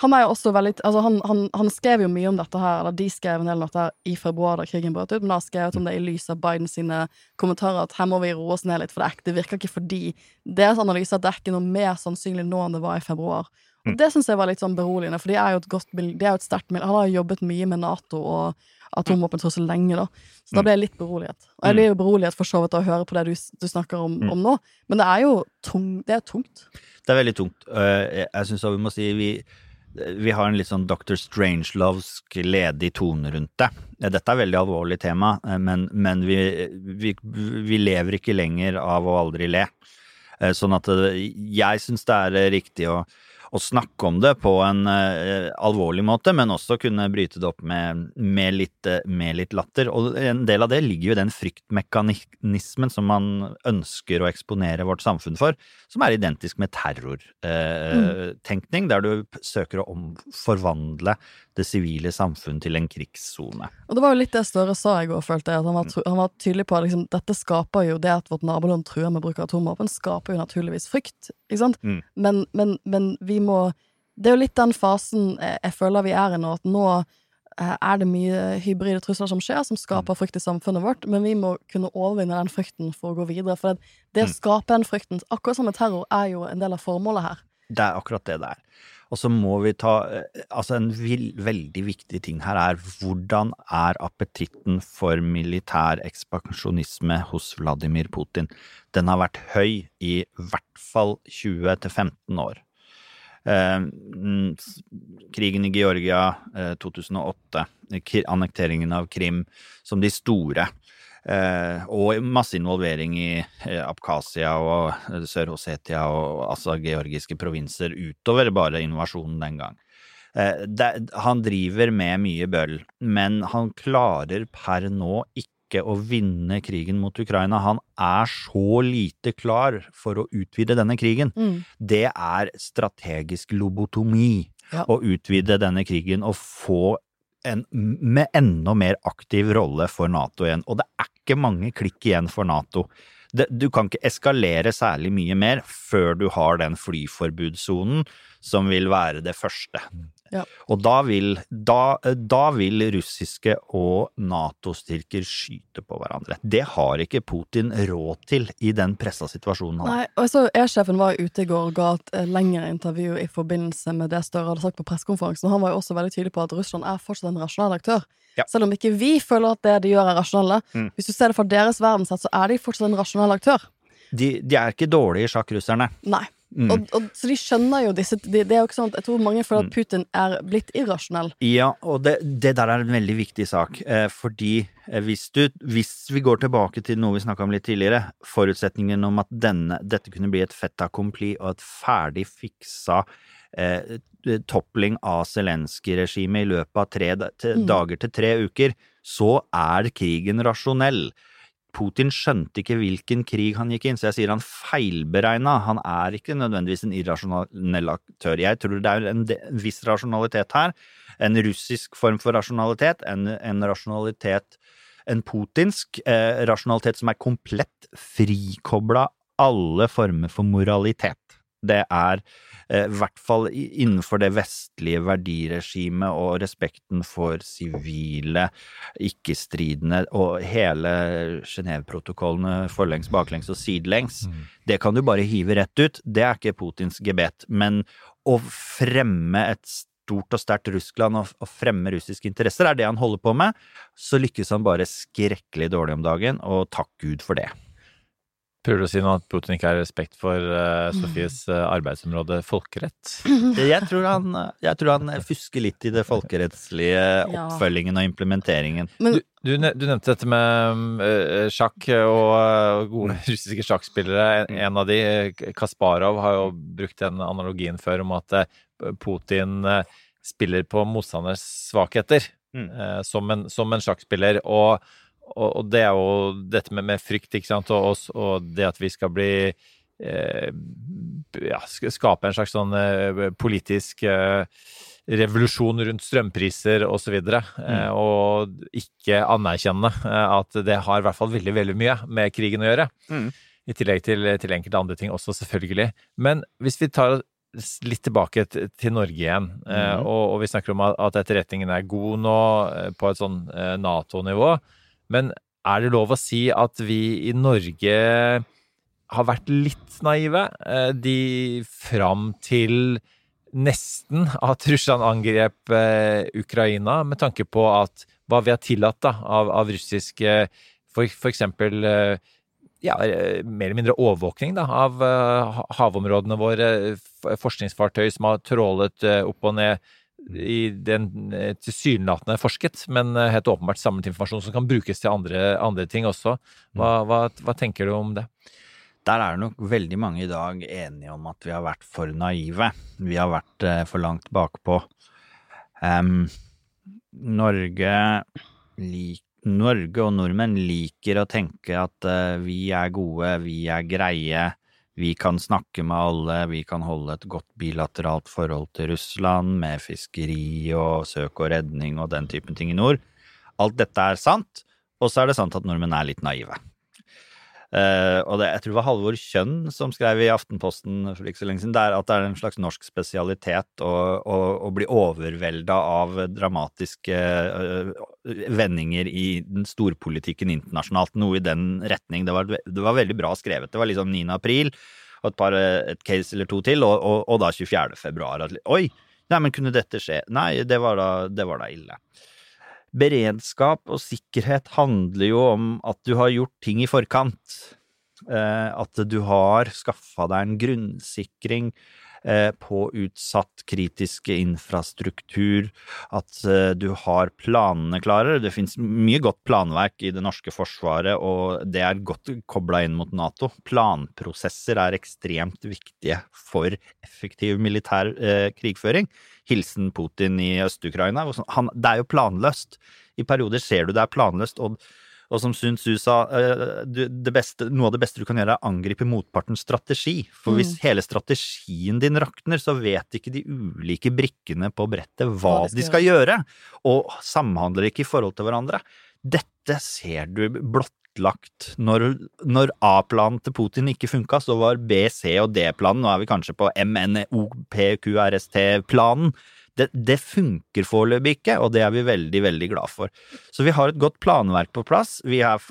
han er jo også veldig Altså, han, han, han skrev jo mye om dette her, eller de skrev en del om dette her i februar da krigen brøt ut, men da har skrevet om det i lys av Biden sine kommentarer at her må vi roe oss ned litt, for det virker ikke fordi deres analyse at det er ikke noe mer sannsynlig nå enn det var i februar. Og det syns jeg var litt sånn beroligende, for de er jo et godt mil- de er jo et sterkt miljø. Han har jobbet mye med Nato og atomvåpentrussel lenge, da. Så da ble jeg litt beroliget. Og jeg blir jo beroliget for så vidt av å høre på det du, du snakker om, om nå, men det er jo tung, det er tungt. Det er veldig tungt. Jeg, syns vi må si vi, vi har en litt sånn Dr. Strangelovsk ledig tone rundt det. Dette er et veldig alvorlig tema, eh, men, men vi, vi, vi lever ikke lenger av å aldri le. Eh, Sånn at eh, jeg syns det er riktig å, å snakke om det på en uh, alvorlig måte, men også kunne bryte det opp med, med, litt, eh, med litt latter. Og en del av det ligger jo i den fryktmekanismen som man ønsker å eksponere vårt samfunn for, som er identisk med terrortenkning, der du søker å forvandle det sivile samfunn til en krigssone. Og det var jo litt det Støre sa i går, følte jeg. At han var, han var tydelig på at liksom, dette skaper jo det at vårt naboland truer med bruk av atomvåpen, skaper jo naturligvis frykt. Ikke sant? Mm. Men, men, men vi må Det er jo litt den fasen jeg, jeg føler vi er i nå, at nå eh, er det mye hybride trusler som skjer, som skaper frykt i samfunnet vårt, men vi må kunne overvinne den frykten for å gå videre. For det, det å skape den frykten, akkurat som med terror, er jo en del av formålet her. Det er akkurat det det er. Og så må vi ta eh, Altså, en vil, veldig viktig ting her er hvordan er appetitten for militær ekspansjonisme hos Vladimir Putin? Den har vært høy i hvert fall 20-15 år. Eh, mm, s- krigen i Georgia, eh, 2008, annekteringen av Krim som de store. Eh, og masse involvering i eh, Abkhasia og eh, Sør-Ossetia og altså georgiske provinser utover bare invasjonen den gang. Eh, han driver med mye bøll, men han klarer per nå ikke å vinne krigen mot Ukraina. Han er så lite klar for å utvide denne krigen. Mm. Det er strategisk lobotomi Ja. å utvide denne krigen og få en med enda mer aktiv rolle for Nato igjen. Og det er ikke mange klikk igjen for Nato. Det, du kan ikke eskalere særlig mye mer før du har den flyforbudssonen som vil være det første. Ja. Og da vil, da, da vil russiske og Nato-styrker skyte på hverandre. Det har ikke Putin råd til i den pressa situasjonen han er. Nei, og så E-sjefen var ute i går og ga et eh, lengre intervju i forbindelse med det Støre hadde sagt på pressekonferansen. Han var jo også veldig tydelig på at Russland er fortsatt en rasjonell aktør. Ja. Selv om ikke vi føler at det de gjør, er rasjonelle. Mm. Hvis du ser det fra deres verdenssett, så er de fortsatt en rasjonell aktør. De, de er ikke dårlige i sjakk, russerne. Nei. Mm. Og, og, så de skjønner jo disse de, det er jo ikke sånn at Jeg tror mange føler at Putin er blitt irrasjonell. Ja, og det, det der er en veldig viktig sak, eh, fordi eh, hvis, du, hvis vi går tilbake til noe vi snakka om litt tidligere, forutsetningen om at denne, dette kunne bli et fait accompli og et ferdig fiksa eh, toppling av Zelenskyj-regimet i løpet av tre til, Mm. dager til tre uker, så er krigen rasjonell. Putin skjønte ikke hvilken krig han gikk inn, så jeg sier han feilberegna. Han er ikke nødvendigvis en irrasjonell aktør. Jeg tror det er en viss rasjonalitet her. En russisk form for rasjonalitet, en, en rasjonalitet En putinsk eh, rasjonalitet som er komplett frikobla alle former for moralitet. Det er eh, i hvert fall innenfor det vestlige verdiregimet og respekten for sivile, ikke-stridende og hele Genéveprotokollene forlengs, baklengs og sidelengs. Det kan du bare hive rett ut. Det er ikke Putins gebet. Men å fremme et stort og sterkt Russland og, og fremme russiske interesser er det han holder på med, så lykkes han bare skrekkelig dårlig om dagen, og takk Gud for det. Prøver du å si noe at Putin ikke har respekt for uh, Sofies uh, arbeidsområde folkerett? Jeg tror, han, jeg tror han fusker litt i det folkerettslige oppfølgingen og implementeringen. Men Du, du, du nevnte dette med uh, sjakk og gode russiske sjakkspillere. En, en av de, Kasparov, har jo brukt den analogien før om at Putin spiller på motstanders svakheter Mm. som, en, som en sjakkspiller. Og, og, og det er jo dette med, med frykt, ikke sant, og, oss, og det at vi skal bli eh, ja, skape en slags sånn eh, politisk eh, revolusjon rundt strømpriser osv. videre eh, og ikke anerkjenne eh, at det har i hvert fall veldig veldig mye med krigen å gjøre. Mm. I tillegg til, til enkelte andre ting også, selvfølgelig. Men hvis vi tar litt tilbake til Norge igjen, eh, Mhm. og, og vi snakker om at, etterretningen er god nå eh, på et sånn eh, Nato-nivå, men er det lov å si at vi i Norge har vært litt naive? Eh, de fram til nesten at Russland angrep eh, Ukraina, med tanke på at hva vi har tillatt da, av, av russisk for, for eksempel eh, ja, mer eller mindre overvåkning da, av havområdene våre, forskningsfartøy som har trålet opp og ned i den eh, tilsynelatende forsket, men eh, helt åpenbart samlet informasjon som kan brukes til andre, andre ting også. Hva, hva, hva tenker du om det? Der er nok veldig mange i dag enige om at vi har vært for naive. Vi har vært eh, for langt bakpå. Um, Norge, lik, Norge og nordmenn liker å tenke at uh, vi er gode, vi er greie, vi kan snakke med alle, vi kan holde et godt bilateralt forhold til Russland med fiskeri og søk og redning og den typen ting i nord. Alt dette er sant, og så er det sant at nordmenn er litt naive. Eh, og det, jeg tror det var Halvor Kjønn som skrev i Aftenposten for ikke så lenge siden, det er at det er en slags norsk spesialitet å, å, å bli overvelda av dramatiske uh, vendinger i den storpolitikken internasjonalt. Noe i den retning. Det var, det var veldig bra skrevet. Det var liksom 9. april og et, par, et case eller to til, og, og, og da 24. februar. Oi! Nei, men kunne dette skje? Nei, det var da, det var da ille. Beredskap og sikkerhet handler jo om at du har gjort ting i forkant. Eh, at du har skaffa deg en grunnsikring på utsatt kritiske infrastruktur, at eh, du har planene klare. Det finnes mye godt planverk i det norske forsvaret, og det er godt kobla inn mot Nato. Planprosesser er ekstremt viktige for effektiv militær eh, krigføring. Hilsen Putin i Øst-Ukraina. Det er jo planløst. I perioder ser du det er planløst, og, og som Sun Tzu sa, eh, det beste, noe av det beste du kan gjøre, er å angripe motpartens strategi. For hvis hele strategien din rakner, så vet ikke de ulike brikkene på brettet hva, de skal gjøre, og samhandler ikke i forhold til hverandre. Dette ser du blottlagt. Når, når A-planen til Putin ikke funka, så var B, C og D-planen, nå er vi kanskje på MNOPQRST-planen. Det, det funker foreløpig ikke, og det er vi veldig, veldig glad for. Så vi har et godt planverk på plass. Vi er,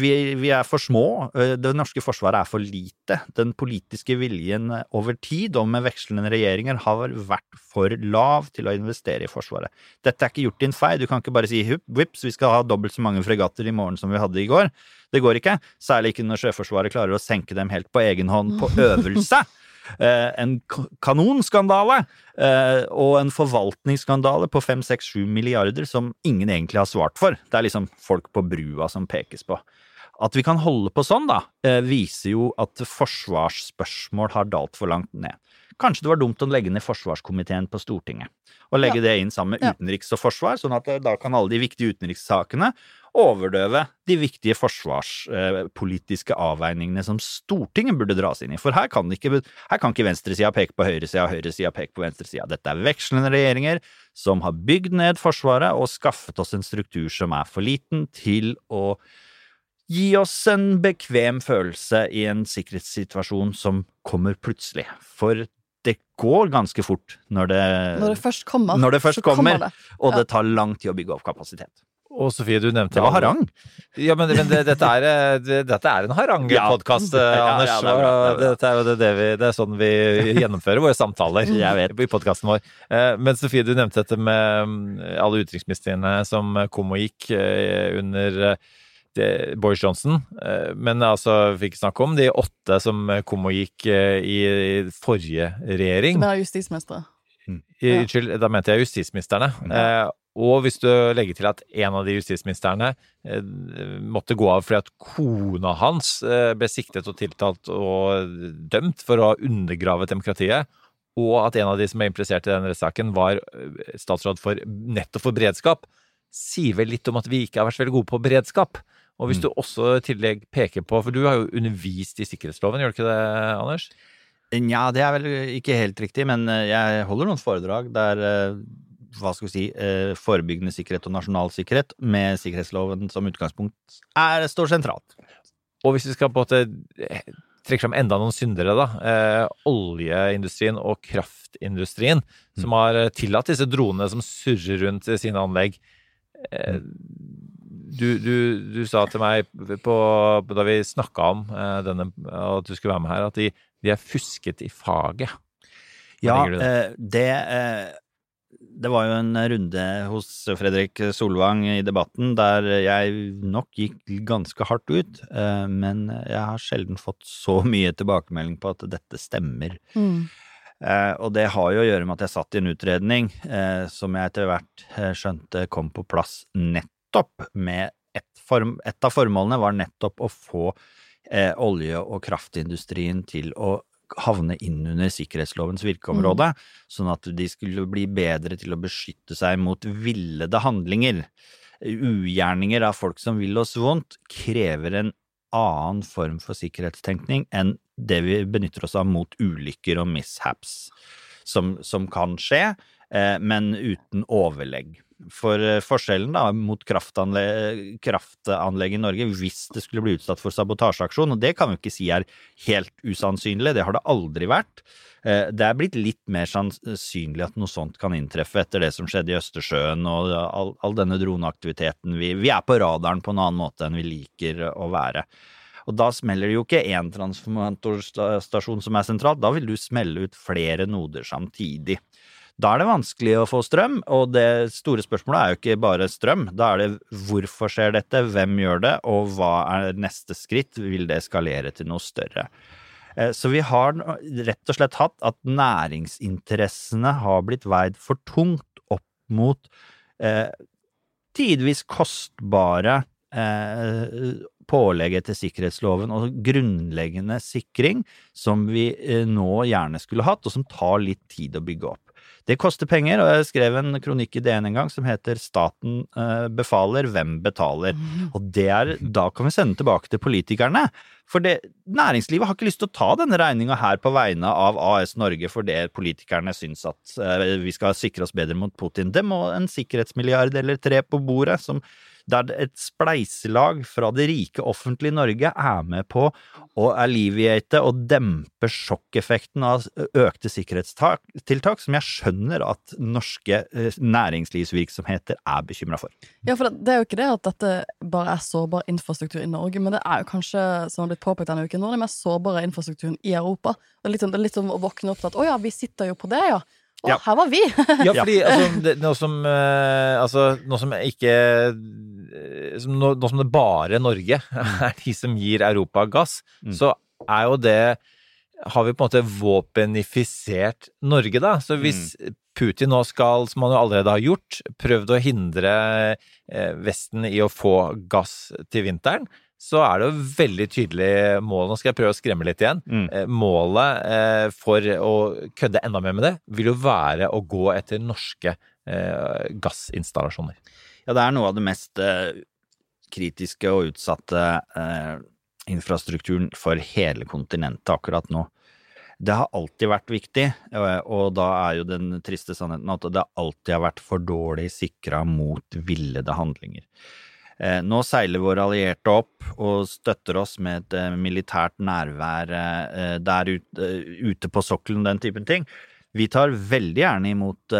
vi, vi er for små. Det norske forsvaret er for lite. Den politiske viljen over tid, og med vekslende regjeringer, har vært for lav til å investere i Forsvaret. Dette er ikke gjort i en fei. Du kan ikke bare si vips, vi skal ha dobbelt så mange fregatter i morgen som vi hadde i går. Det går ikke. Særlig ikke når Sjøforsvaret klarer å senke dem helt på egen hånd på øvelse. Eh, en kanonskandale eh, og en forvaltningsskandale på 5-6-7 milliarder som ingen egentlig har svart for. Det er liksom folk på brua som pekes på. At vi kan holde på sånn, da, eh, viser jo at forsvarsspørsmål har dalt for langt ned. Kanskje det var dumt å legge ned forsvarskomiteen på Stortinget, og legge det inn sammen med utenriks og forsvar, sånn at da kan alle de viktige utenrikssakene overdøve de viktige forsvarspolitiske avveiningene som Stortinget burde dras inn i. For her kan ikke, her kan ikke venstresida peke på høyresida høyresida peke på venstresida. Dette er vekslende regjeringer som har bygd ned Forsvaret og skaffet oss en struktur som er for liten til å gi oss en bekvem følelse i en sikkerhetssituasjon som kommer plutselig. For det går ganske fort når det, Når det først kommer, Når det først kommer kommer, det. og det tar lang tid å bygge opp kapasitet. Og Sofie, du nevnte Det var harang. Ja, men, men det, dette, er, eh, det, dette er en harangpodkast, Ja. Ja, Anders. ja, det er bra, det er bra. Er det, det, vi, det er sånn vi gjennomfører våre samtaler Jeg vet. i podkasten vår. Eh, Men Sofie, du nevnte dette med mm, alle utenriksministrene som kom og gikk eh, under eh, Boris Johnson, eh, men altså fikk snakke om de åtte som kom og gikk eh, i forrige regjering. Som er justisministre. Unnskyld, da mente jeg justisministrene. Eh, og hvis du legger til at en av de justisministerne eh, måtte gå av fordi at kona hans eh, ble siktet og tiltalt og dømt for å ha undergravet demokratiet, og at en av de som er implisert i den rettssaken, var eh, statsråd for nettopp for beredskap, sier vel litt om at vi ikke har vært så veldig gode på beredskap. Og hvis du også i tillegg peker på For du har jo undervist i sikkerhetsloven, gjør du ikke det, Anders? Nja, det er vel ikke helt riktig, men jeg holder noen foredrag der hva skal vi si, eh, forebyggende sikkerhet og nasjonal sikkerhet med sikkerhetsloven som utgangspunkt er, står sentralt. Og hvis vi skal på en måte eh, trekke fram enda noen syndere, da. Eh, oljeindustrien og kraftindustrien, som har eh, tillatt disse dronene som surrer rundt sine anlegg. Eh, du, du, du sa til meg på, da vi snakka om eh, denne, at du skulle være med her, at de, de er fusket i faget. Hva Ja, det? Det var jo en runde hos Fredrik Solvang i debatten der jeg nok gikk ganske hardt ut, eh, men jeg har sjelden fått så mye tilbakemelding på at dette stemmer. Mm. Eh, og det har jo å gjøre med at jeg satt i en utredning eh, som jeg etter hvert skjønte kom på plass nettopp med et, form, et av formålene var nettopp å få eh, olje- og kraftindustrien til å havne inn under sikkerhetslovens virkeområde, sånn at de skulle bli bedre til å beskytte seg mot villede handlinger. Ugjerninger av folk som vil oss vondt, krever en annen form for sikkerhetstenkning enn det vi benytter oss av mot ulykker og mishaps, som, som kan skje, men uten overlegg. For eh, forskjellen da mot kraftanlegg, kraftanlegg i Norge, hvis det skulle bli utsatt for sabotasjeaksjon, og det kan vi ikke si er helt usannsynlig, det har det aldri vært. Eh, Det er blitt litt mer sannsynlig at noe sånt kan inntreffe etter det som skjedde i Østersjøen og all, all denne droneaktiviteten. Vi, vi er på radaren på en annen måte enn vi liker å være. Og da smeller det jo ikke én transformatorstasjon som er sentralt, da vil du smelle ut flere noder samtidig. Da er det vanskelig å få strøm, og det store spørsmålet er jo ikke bare strøm. Da er det hvorfor skjer dette, hvem gjør det, og hva er neste skritt? Vil det eskalere til noe større? Eh, Så vi har rett og slett hatt at næringsinteressene har blitt veid for tungt opp mot eh, tidvis kostbare eh, pålegget til sikkerhetsloven og grunnleggende sikring som vi eh, nå gjerne skulle hatt, og som tar litt tid å bygge opp. Det koster penger, og jeg skrev en kronikk i DN en gang som heter 'Staten eh, befaler, hvem betaler'? Og det er, da kan vi sende tilbake til politikerne. For det, næringslivet har ikke lyst til å ta denne regninga her på vegne av AS Norge for det politikerne syns at eh, vi skal sikre oss bedre mot Putin. Det må en sikkerhetsmilliard eller tre på bordet, som, der et spleiselag fra det rike offentlige Norge er med på å alleviate og dempe sjokkeffekten av økte sikkerhetstiltak, som jeg skjønner at norske eh, næringslivsvirksomheter er bekymra for. Ja, for det, det er jo ikke det at dette bare er sårbar infrastruktur i Norge, men det er jo kanskje, som har blitt påpekt denne uken, noe av den mest sårbare infrastrukturen i Europa. Og litt sånn, det er litt sånn å våkne opp til at å ja, vi sitter jo på det, ja. Å, Ja. her var vi! Ja, fordi altså, det, nå som uh, Altså, nå som ikke eh, som, nå, nå som det bare Norge er de som gir Europa gass, Mm. så er jo det Har vi på en måte våpenifisert Norge, da? Så hvis Putin nå skal, som han jo allerede har gjort, prøvd å hindre eh, Vesten i å få gass til vinteren, så er det jo veldig tydelig mål. Nå skal jeg prøve å skremme litt igjen. Mm. Eh, Målet eh, for å kødde enda mer med det, vil jo være å gå etter norske eh, gassinstallasjoner. Ja, det er noe av det mest kritiske og utsatte infrastrukturen for hele kontinentet akkurat nå. Det har alltid vært viktig, og da er jo den triste sannheten at det alltid har vært for dårlig sikra mot villede handlinger. Eh, Nå seiler våre allierte opp og støtter oss med et eh, militært nærvær eh, der ute, på sokkelen, den typen ting. Vi tar veldig gjerne imot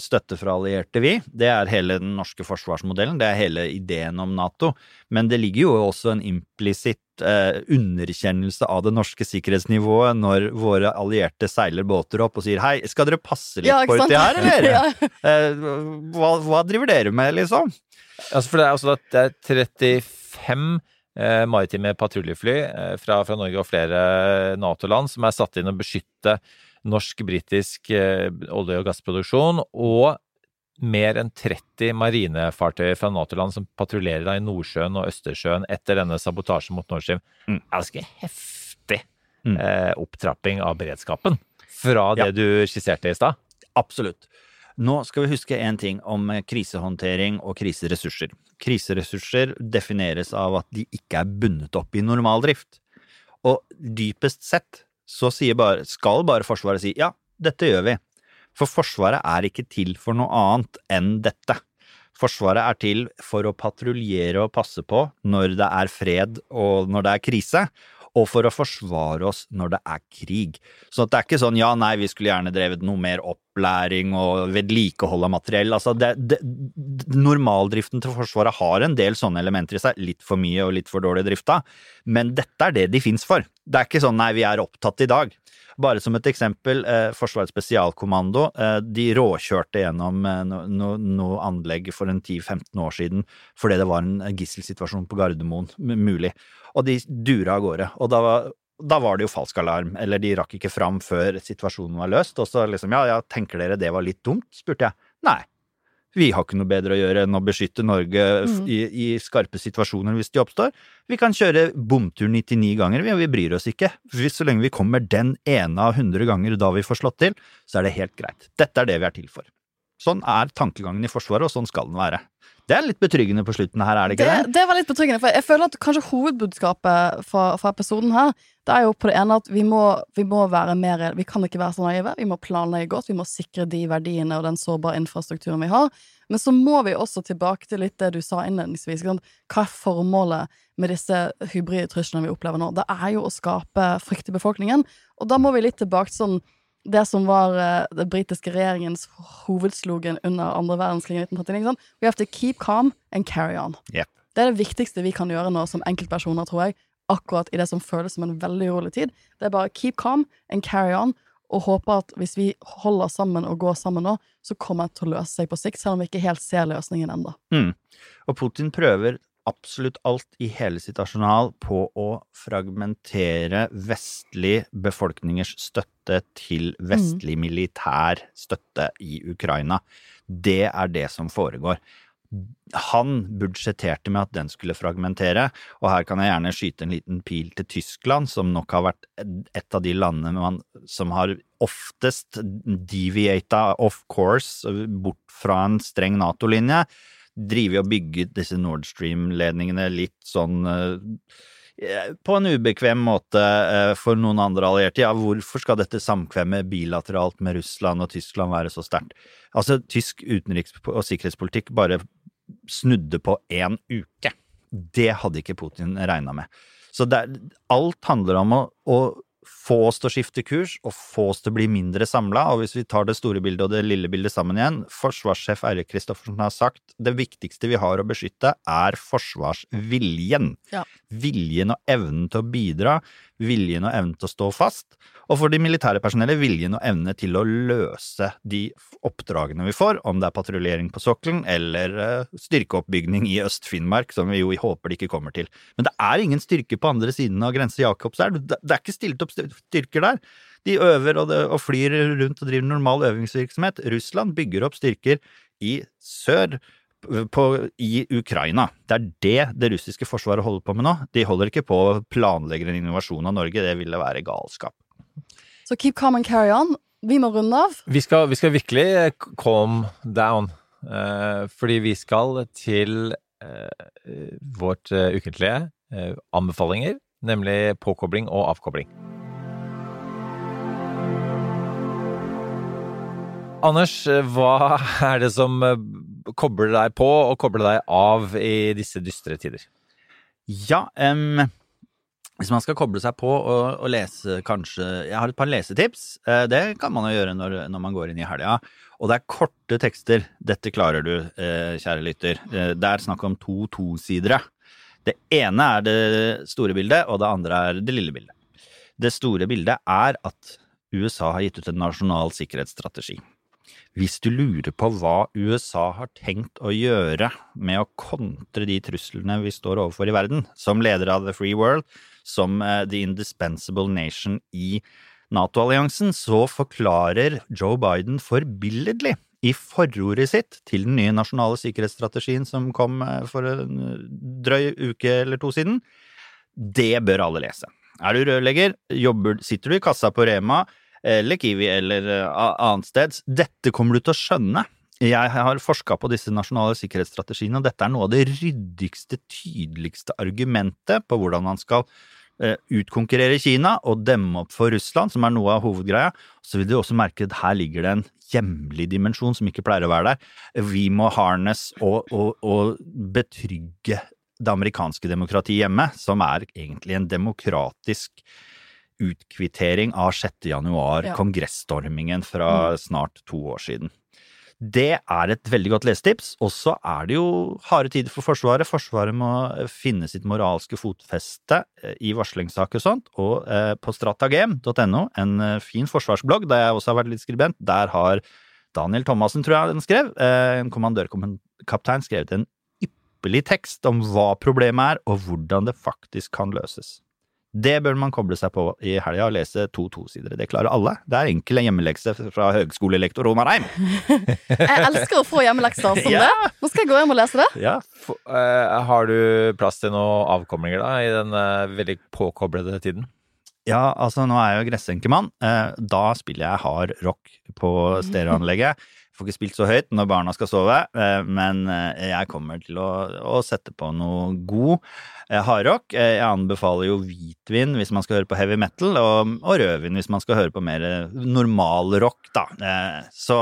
støtte fra allierte, vi. Det er hele den norske forsvarsmodellen, det er hele ideen om Nato. Men det ligger jo også en implisitt eh, underkjennelse av det norske sikkerhetsnivået når våre allierte seiler båter opp og sier hei, skal dere passe litt Ja, på uti her, eller? Ja. Eh, hva, hva driver dere med, liksom? Altså, for det er altså at det er 35 eh, maritime patruljefly eh, fra, fra Norge og flere Nato-land som er satt inn å beskytte norsk-britisk eh, olje- og gassproduksjon, og mer enn 30 marinefartøyer fra Nato-land som patruljerer i Nordsjøen og Østersjøen etter denne sabotasjen mot Nord Stream. Mm. Ganske heftig Mm. eh, opptrapping av beredskapen fra det Ja. du skisserte i stad. Absolutt. Nå skal vi huske én ting om eh, krisehåndtering og kriseressurser. Kriseressurser defineres av at de ikke er bundet opp i normal drift. Og dypest sett så bare, skal bare Forsvaret si ja, dette gjør vi. For Forsvaret er ikke til for noe annet enn dette. Forsvaret er til for å patruljere og passe på når det er fred og når det er krise, og for å forsvare oss når det er krig. Så det er ikke sånn ja, nei, vi skulle gjerne drevet noe mer opplæring og vedlikehold av materiell. Altså, det, det, normaldriften til Forsvaret har en del sånne elementer i seg, litt for mye og litt for dårlig drifta, men dette er det de fins for. Det er ikke sånn nei, vi er opptatt i dag. Bare som et eksempel, eh, Forsvarets spesialkommando, eh, de råkjørte gjennom eh, noe no, no anlegg for en 10-15 år siden fordi det var en gisselsituasjon på Gardermoen, mulig, og de dura av gårde. Og da var, da var det jo falsk alarm, eller de rakk ikke fram før situasjonen var løst, og så liksom, ja, ja, tenker dere det var litt dumt, spurte jeg. Nei. Vi har ikke noe bedre å gjøre enn å beskytte Norge Mhm. i, i skarpe situasjoner hvis de oppstår. Vi kan kjøre bomtur 99 ganger, vi, og vi bryr oss ikke. Hvis, så lenge vi kommer den ene av 100 ganger da vi får slått til, så er det helt greit. Dette er det vi er til for. Sånn er tankegangen i Forsvaret, og sånn skal den være. Det er litt betryggende på slutten her, er det ikke Det, det? det var litt betryggende, for jeg føler at kanskje hovedbudskapet fra, fra episoden her, det er jo på det ene at vi må, vi må være mer Vi kan ikke være så naive. Vi må planlegge godt, vi må sikre de verdiene og den sårbare infrastrukturen vi har. Men så må vi også tilbake til litt det du sa innledningsvis. Hva er formålet med disse hybride truslene vi opplever nå? Det er jo å skape frykt i befolkningen. Og da må vi litt tilbake til sånn det som var uh, den britiske regjeringens hovedslogan under andre verdenskrig i 1939. ikke sant? We have to keep calm and carry on. Yep. Det er det viktigste vi kan gjøre nå som enkeltpersoner, tror jeg. Akkurat i det som føles som en veldig urolig tid. Det er bare keep calm and carry on, og håpe at hvis vi holder sammen og går sammen nå, så kommer det til å løse seg på sikt, selv om vi ikke helt ser løsningen ennå. Mm. Og Putin prøver absolutt alt i hele sitt arsenal på å fragmentere vestlig befolkningers støtte til vestlig militær støtte i Ukraina. Det er det som foregår. Han budsjetterte med at den skulle fragmentere, og her kan jeg gjerne skyte en liten pil til Tyskland, som nok har vært et av de landene man, som har oftest deviata off course bort fra en streng Nato-linje drive og bygge disse Nord Stream-ledningene litt sånn eh, på en ubekvem måte eh, for noen andre allierte. Ja, hvorfor skal dette samkvemmet bilateralt med Russland og Tyskland være så sterkt? Altså, tysk utenriks- og sikkerhetspolitikk bare snudde på én uke. Det hadde ikke Putin regna med. Så det, alt handler om å, å få oss til å skifte kurs og få oss til å bli mindre samla. Og hvis vi tar det store bildet og det lille bildet sammen igjen, forsvarssjef Eirik Kristoffersen har sagt det viktigste vi har å beskytte, er forsvarsviljen. Ja. Viljen og evnen til å bidra, viljen og evnen til å stå fast. Og for de militære personellet, viljen og evne til å løse de oppdragene vi får, om det er patruljering på sokkelen eller eh, styrkeoppbygning i Øst-Finnmark, som vi jo håper det ikke kommer til. Men det er ingen styrke på andre siden av grense Jakobselv. Det er ikke stilt opp styrker der. De øver og flyr rundt og driver normal øvingsvirksomhet. Russland bygger opp styrker i sør. På, I Ukraina. Det er det det russiske forsvaret holder på med nå. De holder ikke på å planlegge en invasjon av Norge, det ville være galskap. Så keep calm and carry on. Vi må runde av. Vi skal, vi skal virkelig calm down, eh, fordi vi skal til eh, vårt eh, ukentlige eh, anbefalinger, nemlig påkobling og avkobling. Anders, eh, hva er det som kobler deg på og koble deg av i disse dystre tider? Ja, um, hvis man skal koble seg på og, og lese kanskje Jeg har et par lesetips. Eh, det kan man jo gjøre når, når man går inn i helga. Og det er korte tekster. Dette klarer du, eh, kjære lytter. Eh, det er snakk om to tosidere. Det ene er det store bildet, og det andre er det lille bildet. Det store bildet er at USA har gitt ut en nasjonal sikkerhetsstrategi. Hvis du lurer på hva USA har tenkt å gjøre med å kontre de truslene vi står overfor i verden, som leder av The Free World, som eh, the indispensable nation i Nato-alliansen, så forklarer Joe Biden forbilledlig i forordet sitt til den nye nasjonale sikkerhetsstrategien som kom eh, for en eh, drøy uke eller to siden. Det bør alle lese. Er du rørlegger, jobber, sitter du i kassa på Rema eller Kiwi eller annetsteds. annet sted, dette kommer du til å skjønne. Jeg har forska på disse nasjonale sikkerhetsstrategiene, og dette er noe av det ryddigste, tydeligste argumentet på hvordan man skal uh, utkonkurrere Kina og demme opp for Russland, som er noe av hovedgreia. Så vil du også merke at her ligger det en hjemlig dimensjon som ikke pleier å være der. Vi må harness og, og, og betrygge det amerikanske demokratiet hjemme, som er egentlig en demokratisk utkvittering av 6. januar, Ja. kongressstormingen fra snart to år siden. Det er et veldig godt lesetips, og så er det jo harde tider for Forsvaret. Forsvaret må finne sitt moralske fotfeste eh, i varslingssaker og sånt, og eh, på stratagem.no, en eh, fin forsvarsblogg der jeg også har vært litt skribent, der har Daniel Thomassen, tror jeg den skrev, eh, en kommandørkaptein, skrevet en ypperlig tekst om hva problemet er, og hvordan det faktisk kan løses. Det bør man koble seg på i helga og lese to tosidere. Det klarer alle. Det er enkel hjemmelekse fra høgskolelektor Romarheim. Jeg elsker å få hjemmelekser som Ja. det. Nå skal jeg gå hjem og lese det. Ja. Eh, har du plass til noen avkomlinger da, i den eh, veldig påkoblede tiden? Ja, altså nå er jeg jo gressenkemann. Eh, Da spiller jeg hard rock på stereoanlegget. Jeg får ikke spilt så høyt når barna skal sove, eh, men eh, jeg kommer til å, å sette på noe god hardrock. Jeg anbefaler jo hvitvin hvis man skal høre på heavy metal, og, og rødvin hvis man skal høre på mer normal rock, da. Så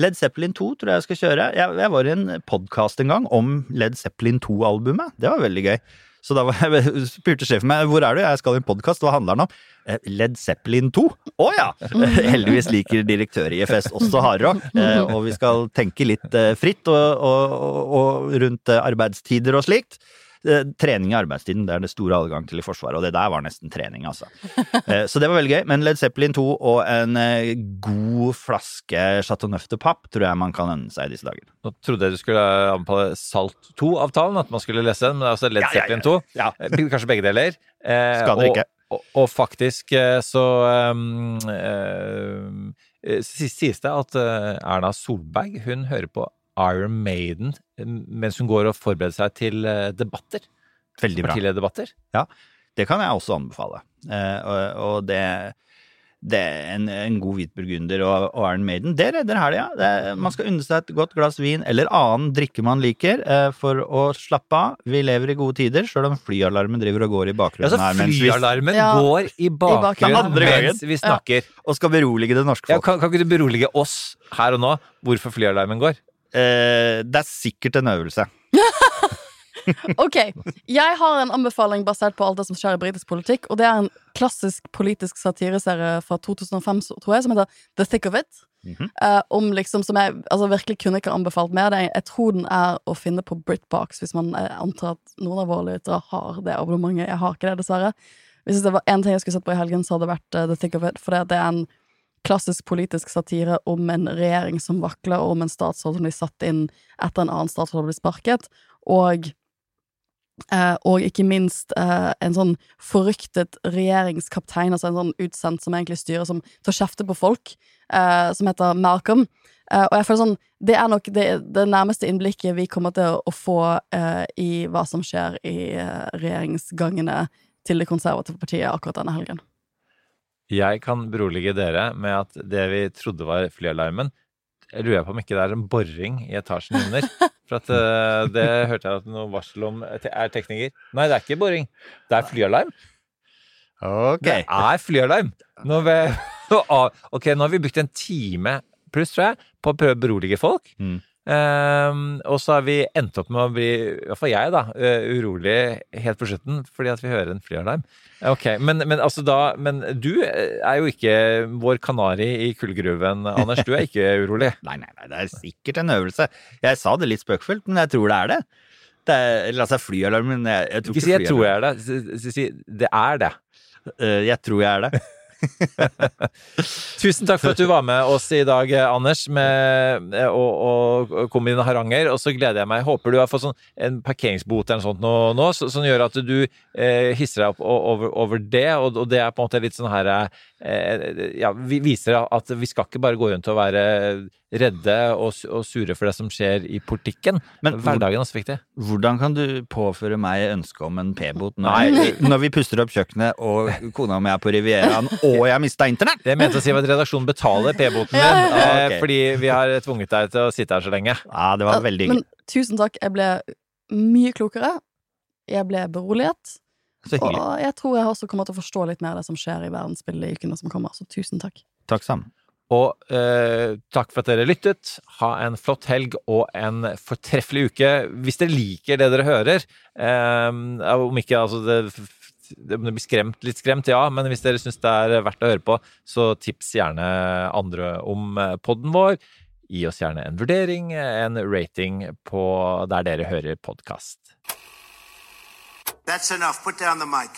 Led Zeppelin 2 tror jeg jeg skal kjøre. Jeg, jeg var i en podkast en gang om Led Zeppelin 2-albumet. Det var veldig gøy. Så da jeg, spurte sjefen meg hvor er du, jeg skal i en podkast, hva handler den om? Eh, Led Zeppelin 2? Å ja! Heldigvis liker direktør i IFS også hardrock, eh, og vi skal tenke litt eh, fritt og, og, og, rundt arbeidstider og slikt. Eh, Trening i arbeidstiden det er det store adgang til i Forsvaret, og det der var nesten trening, altså. Eh, Så det var veldig gøy. Men Led Zeppelin 2 og en eh, god flaske Chateau Neuf de Pape tror jeg man kan ønne seg i disse dager. Nå trodde jeg du skulle anbefale Salt 2-avtalen, at man skulle lese den, men det er altså Led Ja, ja, ja. Zeppelin 2. Ja. Eh, Kanskje begge deler. Eh, Skader ikke. Og, og faktisk så um, eh, sies det at Erna Solberg hun hører på Iron Maiden eh, mens hun går og forbereder seg til eh, debatter. Veldig bra. Partilederdebatter. Det kan jeg også anbefale. Eh, og, og det, det er en, en god hvit burgunder og, og Iron Maiden, det redder helga. Det- Man skal unne seg et godt glass vin eller annen drikke man liker eh, for å slappe av. Vi lever i gode tider, sjøl om flyalarmen driver og går i bakgrunnen Ja, så her mens vi flyalarmen går i bakgrunnen. bakgrunnen mens vi snakker. og skal berolige det norske Ja, folk. kan, kan ikke du berolige oss her og nå hvorfor flyalarmen går? Eh, det er sikkert en øvelse. Ok, Jeg har en anbefaling basert på alt det som skjer i britisk politikk. Og det er en klassisk politisk satireserie fra 2005 tror jeg, som heter The Thick of It. Mm -hmm. uh, om liksom Som jeg altså, virkelig kunne ikke anbefalt mer. Det er, jeg tror den er å finne på Britbox, hvis man eh, antar at noen av våre lyttere har det abonnementet. Jeg har ikke det, dessverre. Hvis det var én ting jeg skulle sett på i helgen, så hadde det vært uh, The Thick of It. For det, det er en klassisk politisk satire om en regjering som vakler, og om en statsråd som blir satt inn etter en annen statsråd blir sparket. Og Eh, og ikke minst eh, en sånn forryktet regjeringskaptein, altså en sånn utsendt som egentlig styrer, som tar kjefte på folk, eh, som heter Malcolm. Eh, og jeg føler sånn, det er nok det, det nærmeste innblikket vi kommer til å, å få eh, i hva som skjer i eh, regjeringsgangene til det konservative partiet akkurat denne helgen. Jeg kan berolige dere med at det vi trodde var flyalarmen, jeg lurer på om ikke det er en boring i etasjen under. For at uh, det hørte jeg at noe varsel om eh, er tekniker. Nei, det er ikke boring. Det er flyalarm. Ok. Det er flyalarm. Nå vi, ok, nå har vi brukt en time pluss, tror jeg, på å prøve å berolige folk. Mm. Ehm, og så har vi endt opp med å bli, i hvert fall jeg, da, uh, urolig helt på slutten fordi at vi hører en flyalarm. Ok, men, men altså da Men du eh, er jo ikke vår kanari i kullgruven, Anders. Du er ikke urolig. Nei, nei, nei, det er sikkert en øvelse. Jeg sa det litt spøkefullt, men jeg tror det er det. det er, eller altså flyalarmen jeg, jeg tror Ikke si 'jeg tror jeg er det', si 'det er det'. Uh, jeg tror jeg er det. Tusen takk for at du var med oss i dag, Anders, med, eh, og, og kom med dine haranger. Og så gleder jeg meg. Håper du har fått sånn, en parkeringsbot eller noe sånt nå, nå som gjør at du eh, hisser deg opp over, over det. Og, og det er på en måte litt sånn her eh, Ja, vi viser at vi skal ikke bare gå rundt og være redde og, og sure for det som skjer i politikken. Men Hverdagen er også viktig. Hvordan kan du påføre meg ønske om en p-bot når, når vi puster opp kjøkkenet, og kona mi er på Rivieraen, og jeg mista internett? Det jeg mente å si var at redaksjonen betaler p-boten din, Ja, ja, ja. eh, fordi vi har tvunget deg til å sitte her så lenge. Ja, det var veldig Men tusen takk. Jeg ble mye klokere. Jeg ble beroliget. Og jeg tror jeg også kommer til å forstå litt mer av det som skjer i verdensbildet i ukene som kommer. Så tusen takk. Takk sammen. Og eh, takk for at dere lyttet. Ha en flott helg og en fortreffelig uke. Hvis dere liker det dere hører, eh, om ikke altså det, det blir skremt, litt skremt, ja, men hvis dere syns det er verdt å høre på, så tips gjerne andre om eh, podden vår. Gi oss gjerne en vurdering, en rating på der dere hører podkast. That's enough. Put down the mic.